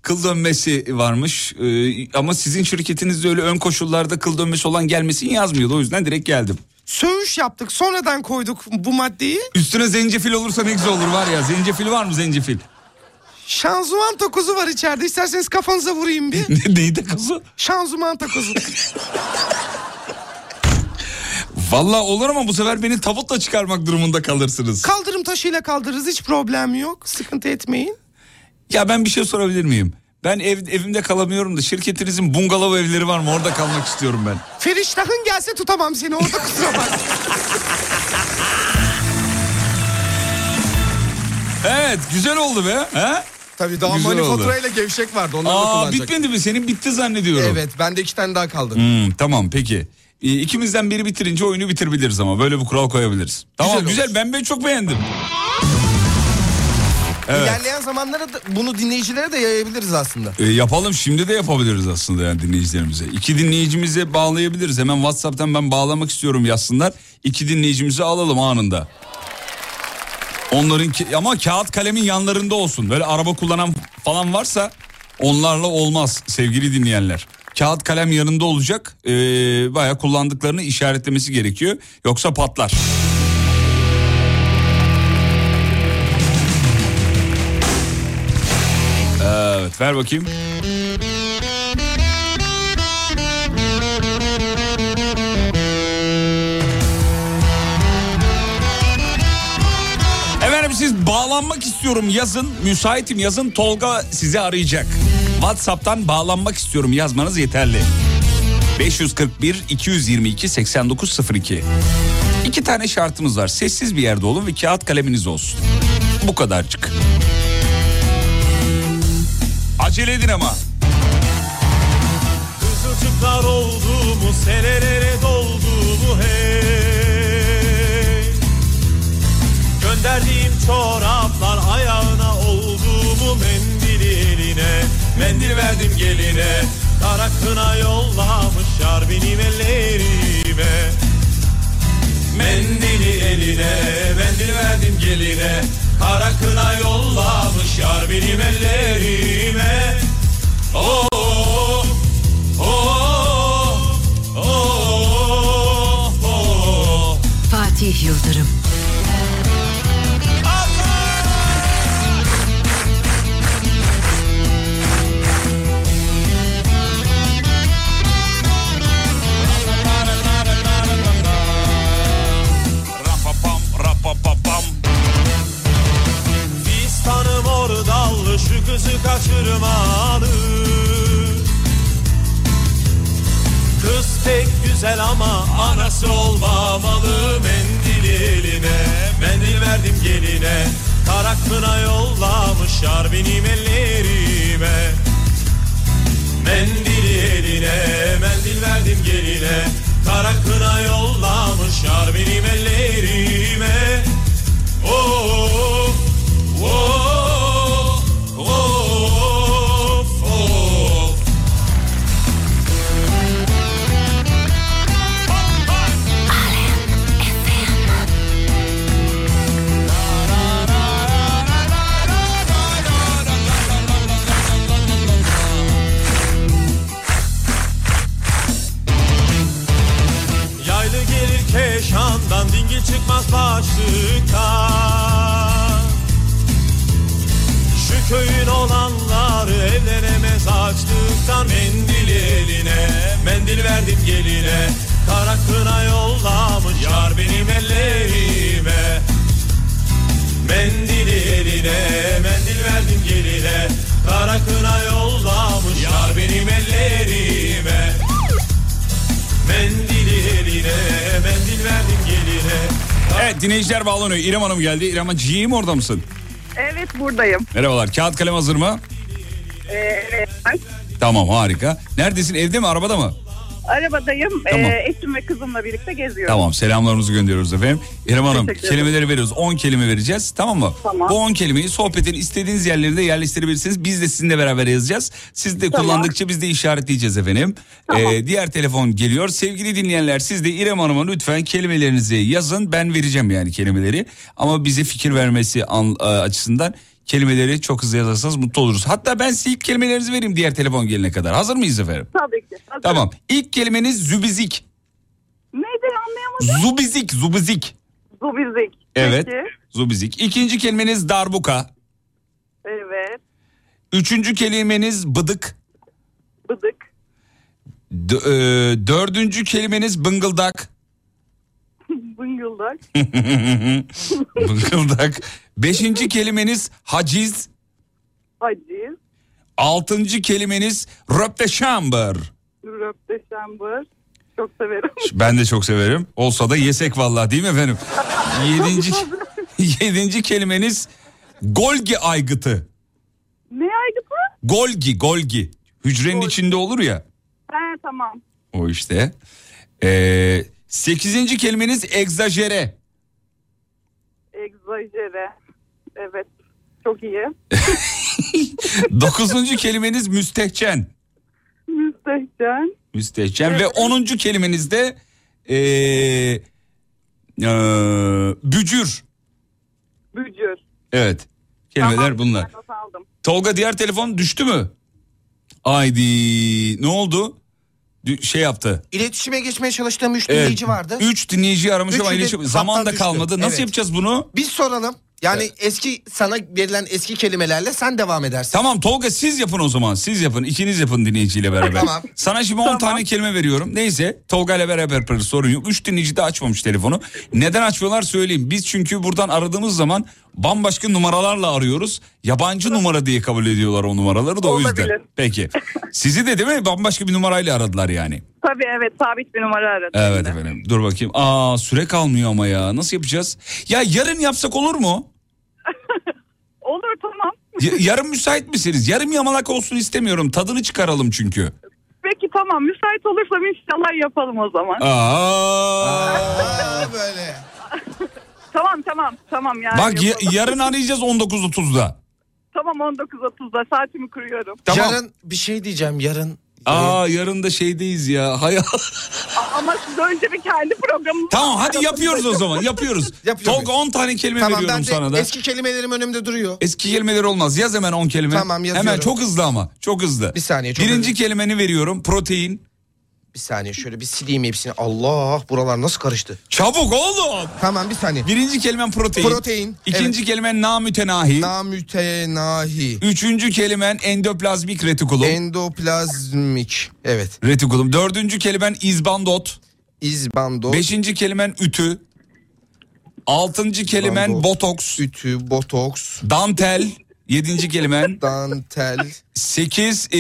kıl dönmesi varmış. E, ama sizin şirketinizde öyle ön koşullarda kıl dönmesi olan gelmesin yazmıyordu. O yüzden direkt geldim. Söğüş yaptık sonradan koyduk bu maddeyi. Üstüne zencefil olursa ne güzel olur var ya. Zencefil var mı zencefil? Şanzıman takozu var içeride. İsterseniz kafanıza vurayım bir. Ne, neydi kızı? Şanzıman takozu. Valla olur ama bu sefer beni tabutla çıkarmak durumunda kalırsınız. Kaldırım taşıyla kaldırırız hiç problem yok. Sıkıntı etmeyin. Ya ben bir şey sorabilir miyim? Ben ev, evimde kalamıyorum da şirketinizin bungalov evleri var mı? Orada kalmak istiyorum ben. Feriştahın gelse tutamam seni orada kusura bak. Evet güzel oldu be. He? Tabii daha Güzel manifatura oldu. ile gevşek vardı onları da Aa kullanacak. bitmedi mi? Senin bitti zannediyorum. Evet bende iki tane daha kaldı. Hmm, tamam peki. Ee, İkimizden biri bitirince oyunu bitirebiliriz ama böyle bir kural koyabiliriz. Tamam Güzel güzel, ben ben çok beğendim. Evet. İlerleyen zamanlara da bunu dinleyicilere de yayabiliriz aslında. Ee, yapalım şimdi de yapabiliriz aslında yani dinleyicilerimize. İki dinleyicimize bağlayabiliriz. Hemen WhatsApp'tan ben bağlamak istiyorum yazsınlar. İki dinleyicimizi alalım anında. Onların ki- ama kağıt kalemin yanlarında olsun. Böyle araba kullanan falan varsa onlarla olmaz sevgili dinleyenler. Kağıt kalem yanında olacak. Ee, Baya kullandıklarını işaretlemesi gerekiyor. Yoksa patlar. Ver bakayım. Efendim siz bağlanmak istiyorum yazın. Müsaitim yazın. Tolga sizi arayacak. WhatsApp'tan bağlanmak istiyorum yazmanız yeterli. 541 222 8902. İki tane şartımız var. Sessiz bir yerde olun ve kağıt kaleminiz olsun. Bu kadarcık. Acele edin ama. Kızılcıklar oldu mu senelere doldu mu hey? Gönderdiğim çoraplar ayağına oldu mu mendili eline? Mendil verdim geline Kara kına yollamış yar benim ellerime Mendili eline mendil verdim geline Kara kına yollamış yar benim ellerime Oh, oh, oh, oh, oh. Fatih Yıldırım. Pek güzel ama anası olmamalı Mendil eline. Mendil verdim geline Kara kına yollamış yar ellerime. Mendil eline mendil verdim geline Kara kına yollamış yar benim ellerime. Oh, oh, Şam'dan dingil çıkmaz başlıktan Şu köyün olanlar evlenemez açlıktan Mendil eline, mendil verdim geline. Kara kına yollamış yar benim ellerime. Mendil eline, mendil verdim geline. Kara kına yollamış yar benim ellerime. Mendil Evet dinleyiciler bağlanıyor. İrem Hanım geldi. İrem Hanımcığım orada mısın? Evet buradayım. Merhabalar. Kağıt kalem hazır mı? Ee, evet. Tamam harika. Neredesin? Evde mi? Arabada mı? Arabadayım. Tamam. Ee, eşim ve kızımla birlikte geziyorum. Tamam selamlarımızı gönderiyoruz efendim. İrem Hanım kelimeleri veriyoruz. 10 kelime vereceğiz tamam mı? Tamam. Bu 10 kelimeyi sohbetin istediğiniz yerlerinde yerleştirebilirsiniz. Biz de sizinle beraber yazacağız. Siz de Tamam. kullandıkça biz de işaretleyeceğiz efendim. Tamam. Ee, diğer telefon geliyor. Sevgili dinleyenler siz de İrem Hanım'a lütfen kelimelerinizi yazın. Ben vereceğim yani kelimeleri. Ama bize fikir vermesi an- e, açısından kelimeleri çok hızlı yazarsanız mutlu oluruz. Hatta ben size ilk kelimelerinizi vereyim diğer telefon gelene kadar. Hazır mıyız efendim? Tabii ki. Hazırım. Tamam. İlk kelimeniz zübizik. Neydi anlayamadım. Zubizik, zubizik. Zubizik. Evet. Peki. Zubizik. İkinci kelimeniz darbuka. Evet. Üçüncü kelimeniz bıdık. Bıdık. D- e, dördüncü kelimeniz bıngıldak. Bıngıldak. bıngıldak. Beşinci kelimeniz haciz. Aciz. Altıncı kelimeniz röpteşambır. Röpteşembır. Çok severim. Ben de çok severim. Olsa da yesek vallahi değil mi efendim? Yedinci, yedinci kelimeniz golgi aygıtı. ne aygıtı? Golgi, golgi. Hücrenin Golgi. içinde olur ya. He tamam. O işte. Ee, sekizinci kelimeniz egzajere. Egzajere. Evet. Çok iyi. Dokuzuncu kelimeniz müstehcen. Müstehcen. Müstehcen. Ve onuncu kelimeniz de ee, ee, bücür. Bücür. Evet. Kelimeler Tamam, bunlar. Tolga diğer telefon düştü mü? Haydi. Ne oldu? Şey yaptı. İletişime geçmeye çalıştığım üç Evet, dinleyici vardı. Üç dinleyici aramış ama iletişim- zaman da hattan düştü. kalmadı. Nasıl Evet. yapacağız bunu? Biz soralım. Yani eski sana verilen eski kelimelerle sen devam edersin. Tamam Tolga siz yapın o zaman. Siz yapın. İkiniz yapın dinleyiciyle beraber. Tamam. Sana şimdi 10 Tamam. tane kelime veriyorum. Neyse Tolga ile beraber sorun yok. 3 dinleyici de açmamış telefonu. Neden açmıyorlar söyleyeyim. Biz çünkü buradan aradığımız zaman bambaşka numaralarla arıyoruz. Yabancı numara diye kabul ediyorlar o numaraları da o yüzden. Peki. Sizi de değil mi bambaşka bir numarayla aradılar yani. Tabii evet sabit bir numara aradım. Evet efendim. Dur bakayım. Aa süre kalmıyor ama ya. Nasıl yapacağız? Ya yarın yapsak olur mu? Olur tamam. Y- yarın müsait misiniz? Yarım yamalak olsun istemiyorum. Tadını çıkaralım çünkü. Peki tamam müsait olursam inşallah yapalım o zaman. Aa. Aa, böyle. Tamam tamam tamam yani. Bak ya- yarın arayacağız 19.30'da. Tamam 19.30'da saatimi kuruyorum. Tamam. Yarın bir şey diyeceğim yarın. Aa yarın da şeydeyiz ya. Hay A- Ama siz önce bir kendi programınızı... tamam hadi yapıyoruz o zaman yapıyoruz. Yapıyor Tolga 10 tane kelime Tamam veriyorum ben de sana da. Eski... eski kelimelerim önümde duruyor. kelimeler olmaz. Yaz hemen 10 kelime. Tamam, yazıyorum. Hemen çok hızlı ama. Çok hızlı. Bir saniye, çok Birinci hızlı. kelimeni veriyorum. Protein. Bir saniye şöyle bir sileyim hepsini. Allah buralar nasıl karıştı. Çabuk oğlum. Tamam bir saniye. Birinci kelimen protein. Protein, İkinci kelimen namütenahi. Namütenahi. Üçüncü kelimen endoplazmik retikulum. Endoplazmik. Evet. retikulum. Dördüncü kelimen izbandot. İzbando. Beşinci kelimen ütü. Altıncı kelimen İzbandot. botoks. Ütü, botoks, Dantel. Yedinci kelimen. dantel. Sekiz ee,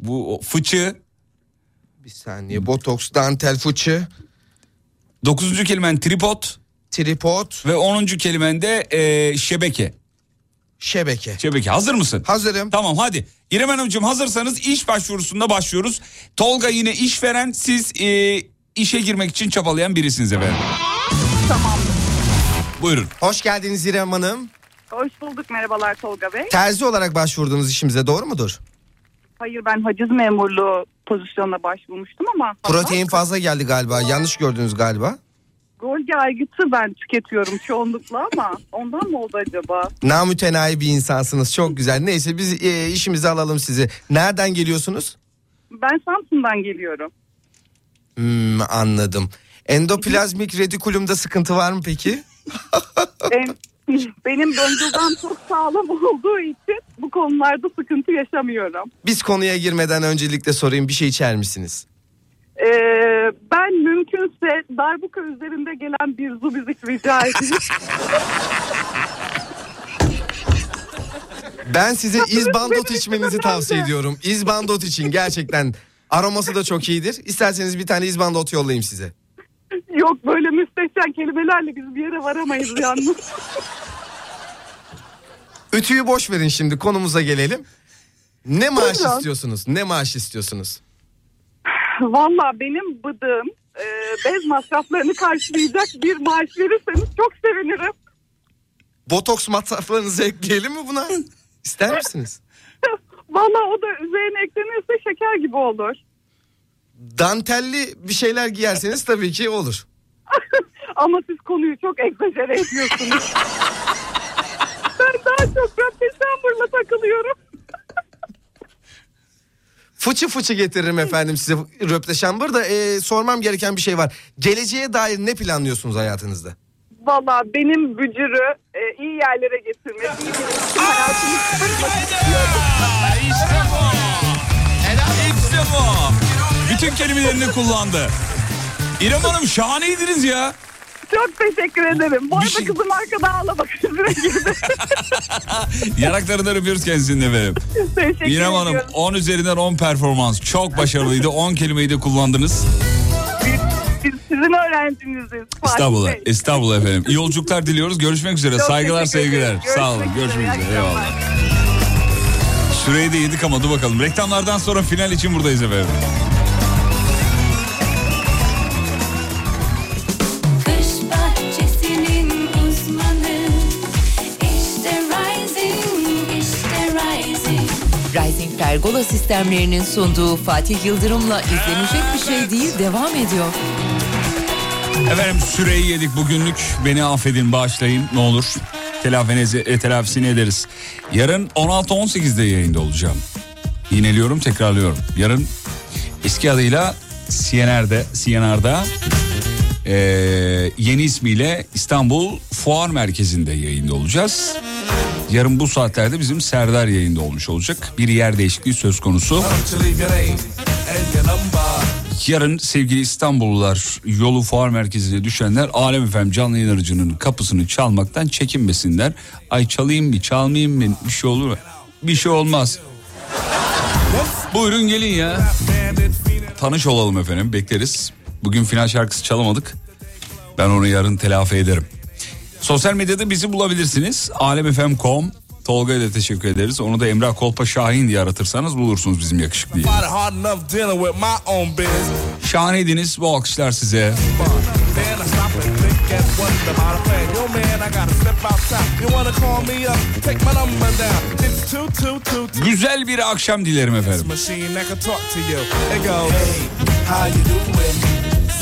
bu fıçı. Bir saniye. Botoks, dantel, fıçı, Dokuzuncu kelimen tripod. tripod, Ve onuncu kelimen de ee, şebeke. şebeke. Şebeke hazır mısın? Hazırım. Tamam hadi. İrem Hanımcığım hazırsanız iş başvurusunda başlıyoruz. Tolga yine işveren siz ee, işe girmek için çabalayan birisiniz efendim. Tamam. Buyurun. Hoş geldiniz İrem Hanım. Hoş bulduk merhabalar Tolga Bey. Terzi olarak başvurduğunuz işimize doğru mudur? Hayır ben haciz memurluğu pozisyonuna başvurmuştum ama... Protein fazla geldi galiba. Yanlış gördünüz galiba. Golgi aygıtı ben tüketiyorum çoğunlukla ama ondan mı oldu acaba? Namütenayi bir insansınız. Çok güzel. Neyse biz e, işimize alalım sizi. Nereden geliyorsunuz? Ben Samsun'dan geliyorum. Hmm, anladım. Endoplazmik retikulumda sıkıntı var mı peki? En, Benim döngülden çok sağlam olduğu için bu konularda sıkıntı yaşamıyorum. Biz konuya girmeden öncelikle sorayım bir şey içer misiniz? Ee, ben mümkünse darbuka üzerinde gelen bir zubizik rica edeyim. Ben size izbandot içmenizi tavsiye ediyorum. İzbandot için gerçekten aroması da çok iyidir. İsterseniz bir tane izbandot yollayayım size. Yok böyle müstehcen kelimelerle biz bir yere varamayız yalnız. Ütüyü boş verin şimdi konumuza gelelim. Ne maaş Buyurun. istiyorsunuz? Ne maaş istiyorsunuz? Valla benim bıdığım e, bez masraflarını karşılayacak bir maaş verirseniz çok sevinirim. Botoks masraflarınızı ekleyelim mi buna? İster misiniz? Valla o da üzerine eklenirse şeker gibi olur. Dantelli bir şeyler giyerseniz tabii ki olur. Ama siz konuyu çok egzajere ediyorsunuz. ben daha çok röpteşamburla takılıyorum. Fıçı fıçı getiririm efendim size röpteşambur da e, sormam gereken bir şey var. Geleceğe dair ne planlıyorsunuz hayatınızda? Valla benim bücürü e, iyi yerlere getirmek, iyi bir hayatımı. İşte bu. İşte bu. Bütün kelimelerini kullandı. İrem Hanım şahaneydiniz ya. Çok teşekkür ederim. Bu arada şey- kızım arkada ağlamak üzere girdi. Yanaklarından öpüyoruz kendisini efendim. teşekkür İrem Hanım ediyorum. 10 üzerinden 10 performans. Çok başarılıydı. 10 kelimeyi de kullandınız. Biz sizin Estağfurullah. Bey. Estağfurullah efendim. İyi yolculuklar diliyoruz. Görüşmek üzere. Çok Saygılar, sevgiler. Sağ olun. Görüşmek üzere. üzere. Eyvallah. Süreyi de yedik ama dur bakalım. Reklamlardan sonra final için buradayız efendim. Pergola sistemlerinin sunduğu Fatih Yıldırım'la izlenecek bir şey değil devam ediyor. Efendim süreyi yedik bugünlük. Beni affedin, bağışlayın ne olur. Telafinizi, e, telafisini ederiz. Yarın 16-18'de yayında olacağım. Yineliyorum, tekrarlıyorum. Yarın eski adıyla CNR'de, CNR'da e, yeni ismiyle İstanbul Fuar Merkezi'nde yayında olacağız. Yarın bu saatlerde bizim Serdar yayında olmuş olacak. Bir yer değişikliği söz konusu. Yarın sevgili İstanbullular yolu fuar merkezine düşenler Alem Efem canlı yayın aracının kapısını çalmaktan çekinmesinler. Ay çalayım mı çalmayayım mı bir şey olur mu? Bir şey olmaz. Buyurun gelin ya. Tanış olalım efendim bekleriz. Bugün final şarkısı çalamadık. Ben onu yarın telafi ederim. Sosyal medyada bizi bulabilirsiniz. Alemfm.com Tolga'ya da teşekkür ederiz. Onu da Emrah Kolpa Şahin diye aratırsanız bulursunuz bizim yakışıklıyı. Şahaneydiniz bu alkışlar size. Güzel bir akşam dilerim efendim.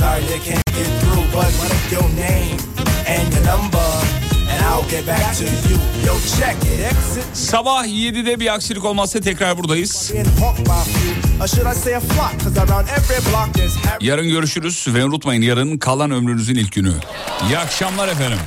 Sorry I can't get through, but what your name and your number, and I'll get back to you. Yo, check it. Exit Sabah 7'de bir aksilik olmazsa tekrar buradayız. Yarın görüşürüz ve unutmayın yarın kalan ömrünüzün ilk günü. İyi akşamlar efendim.